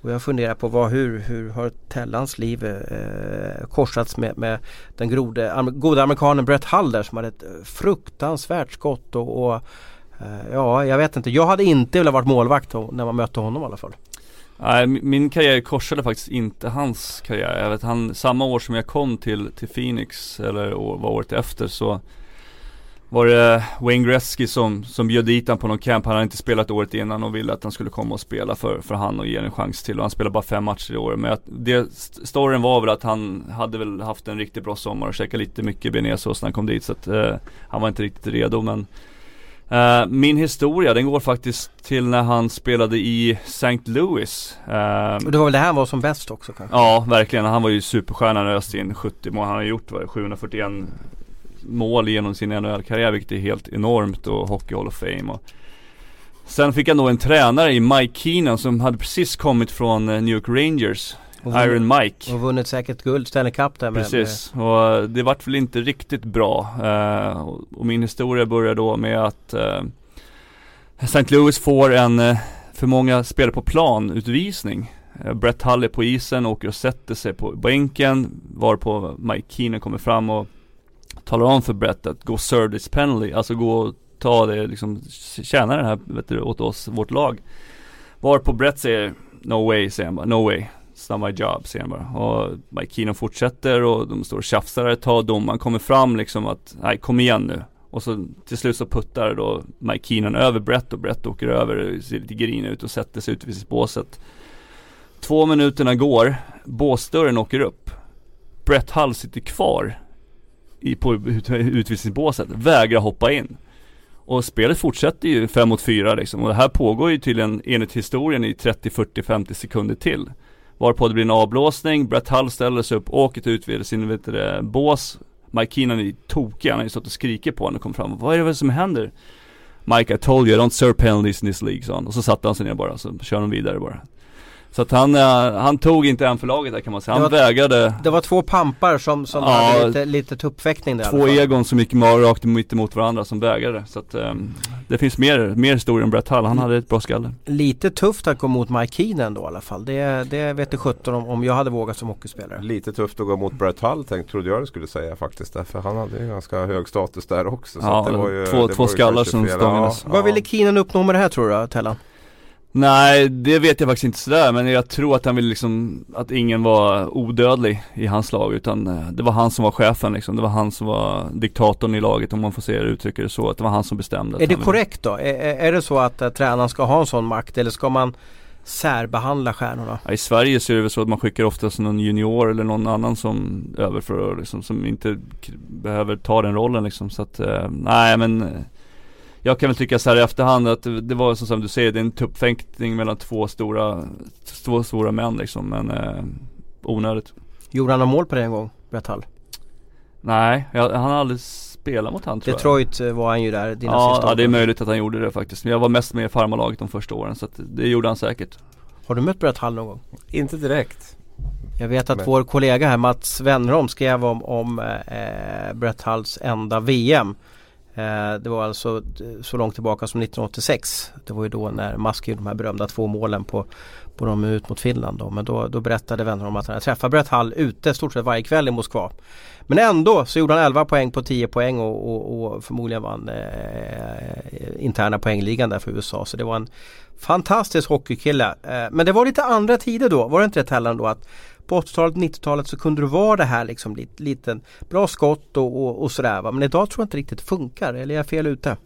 Och jag funderar på vad, hur, hur har Tellans liv eh, korsats med, med den grode, goda amerikanen Brett Hull som hade ett eh, fruktansvärt skott och, och eh, ja, jag vet inte. Jag hade inte velat vara målvakt när man mötte honom i alla fall. Nej, min karriär korsade faktiskt inte hans karriär. Jag vet, han, samma år som jag kom till, till Phoenix, eller var året efter så var det Wayne Gretzky som, som bjöd dit han på någon camp. Han hade inte spelat året innan och ville att han skulle komma och spela för, för han och ge en chans till. Och han spelade bara fem matcher i år. Men att det, storyn var väl att han hade väl haft en riktigt bra sommar och käkat lite mycket bearnaisesås när han kom dit. Så att eh, han var inte riktigt redo men Uh, min historia den går faktiskt till när han spelade i St. Louis uh, Och det var väl det han var som bäst också kanske? Ja verkligen, han var ju superstjärnan öste in 70 mål, han har gjort vad, 741 mål genom sin NHL-karriär vilket är helt enormt och Hockey Hall of Fame och Sen fick han då en tränare i Mike Keenan som hade precis kommit från uh, New York Rangers Iron Mike Och vunnit säkert guld, Stanley Cup där med Precis, och det vart väl inte riktigt bra uh, Och min historia börjar då med att uh, eh, St. Louis får en uh, för många spelare på plan utvisning Brett Hull är på isen, åker och sätter sig på bänken Varpå Mike Keenan kommer fram och talar om för Brett att gå service penalty, alltså gå och ta det liksom, tjäna det här vet du, åt oss, vårt lag. Varpå Brett säger No way, säger han bara, no way. It's not my job, säger han bara. Och Mike Keenan fortsätter och de står och tjafsar ett tag. Domaren kommer fram liksom att, nej kom igen nu. Och så till slut så puttar då Mike Keenan över Brett och Brett åker över, ser lite grinig ut och sätter sig ute vid sitt båset. Två minuterna går, båsdörren åker upp. Brett Hull sitter kvar i, på utvisningsbåset, vägrar hoppa in. Och spelet fortsätter ju 5 mot 4 liksom och det här pågår ju tydligen enligt historien i 30, 40, 50 sekunder till. Varpå det blir en avblåsning, Brett Hull ställer sig upp, åker till utvisningsbåset. bås Mike Keenan är tokig, han har ju stått och skrikit på honom och kom fram Vad är det som händer? Mike I told you I don't serve penalties in this League sa han Och så satte han sig ner bara, så kör de vidare bara så att han, uh, han tog inte en för laget där kan man säga. Han det var, vägrade Det var två pampar som, som ja, hade lite, lite tuppfäktning där Två egon som gick rakt mitt emot varandra som vägrade. Så att um, det finns mer, mer historia om Brett Hull. Han hade ett bra skalle. Lite tufft att gå mot Mike Keenan då i alla fall. Det, det vet du sjutton om, om jag hade vågat som hockeyspelare. Lite tufft att gå mot Brett Hull tänkte, trodde jag det skulle säga faktiskt. Därför han hade ju ganska hög status där också. Ja, det var ju, två, det två var skallar som stångades. Ja. Vad ville Keenan uppnå med det här tror du Tellan? Nej, det vet jag faktiskt inte sådär men jag tror att han ville liksom att ingen var odödlig i hans lag utan eh, det var han som var chefen liksom. Det var han som var diktatorn i laget om man får se det uttrycka det så. Att det var han som bestämde. Är det korrekt då? Är, är det så att uh, tränaren ska ha en sån makt eller ska man särbehandla stjärnorna? Ja, I Sverige så är det väl så att man skickar oftast någon junior eller någon annan som över för liksom, som inte behöver ta den rollen liksom. Så att, uh, nej men jag kan väl tycka så här i efterhand att det var som du säger, det är en tuppfäktning mellan två stora, två stora män liksom, men eh, onödigt. Gjorde han några mål på det en gång, Brett Hall? Nej, jag, han har aldrig spelat mot han tror Detroit jag. Eh, var han ju där, dina ja, sista Ja, det är möjligt att han gjorde det faktiskt. Men jag var mest med i farmarlaget de första åren, så att det gjorde han säkert. Har du mött Brett Hall någon gång? Inte direkt. Jag vet att Men. vår kollega här Mats Wennerholm skrev om, om eh, Brett Halls enda VM Eh, Eh, det var alltså eh, så långt tillbaka som 1986. Det var ju då när Musk gjorde de här berömda två målen på, på de ut mot Finland. Då. Men då, då berättade vänner om att han träffat Brett Hall ute stort sett varje kväll i Moskva. Men ändå så gjorde han 11 poäng på 10 poäng och, och, och förmodligen vann eh, interna poängligan där för USA. Så det var en fantastisk hockeykille. Eh, men det var lite andra tider då, var det inte det Tellan då? Att på 80-talet, 90-talet så kunde det vara det här liksom lite, lite bra skott och, och, och sådär va. Men idag tror jag inte riktigt det funkar, eller är jag fel ute?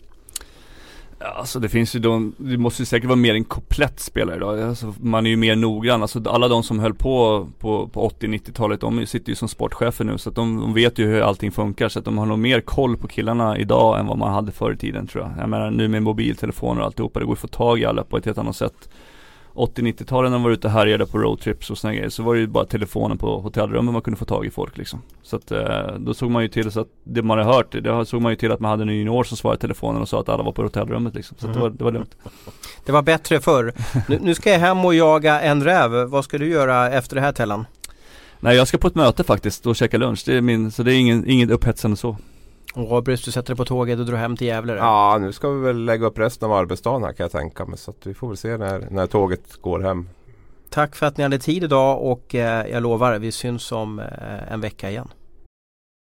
Alltså det finns ju de, det måste ju säkert vara mer en komplett spelare idag. Alltså, man är ju mer noggrann. Alltså alla de som höll på på, på 80-90-talet, de sitter ju som sportchefer nu. Så att de, de, vet ju hur allting funkar. Så att de har nog mer koll på killarna idag än vad man hade förr i tiden tror jag. Jag menar nu med mobiltelefoner och alltihopa, det går ju att få tag i alla på ett helt annat sätt. 80-90-talen när man var ute och härjade på roadtrips och sådana grejer så var det ju bara telefonen på hotellrummet man kunde få tag i folk liksom. Så att eh, då såg man ju till så att det man hade hört, det såg man ju till att man hade en junior som svarade telefonen och sa att alla var på hotellrummet liksom. Så mm. det, var, det var lugnt. Det var bättre förr. Nu, nu, ska jag hem och jaga en räv. Vad ska du göra efter det här Tellan? Nej jag ska på ett möte faktiskt och käka lunch. Det är min, så det är ingen, inget upphetsande så. Och Bruce, du sätter dig på tåget och drar hem till Gävle? Ja, nu ska vi väl lägga upp resten av arbetsdagen här kan jag tänka mig. Så vi får väl se när, när tåget går hem. Tack för att ni hade tid idag och eh, jag lovar, vi syns om eh, en vecka igen.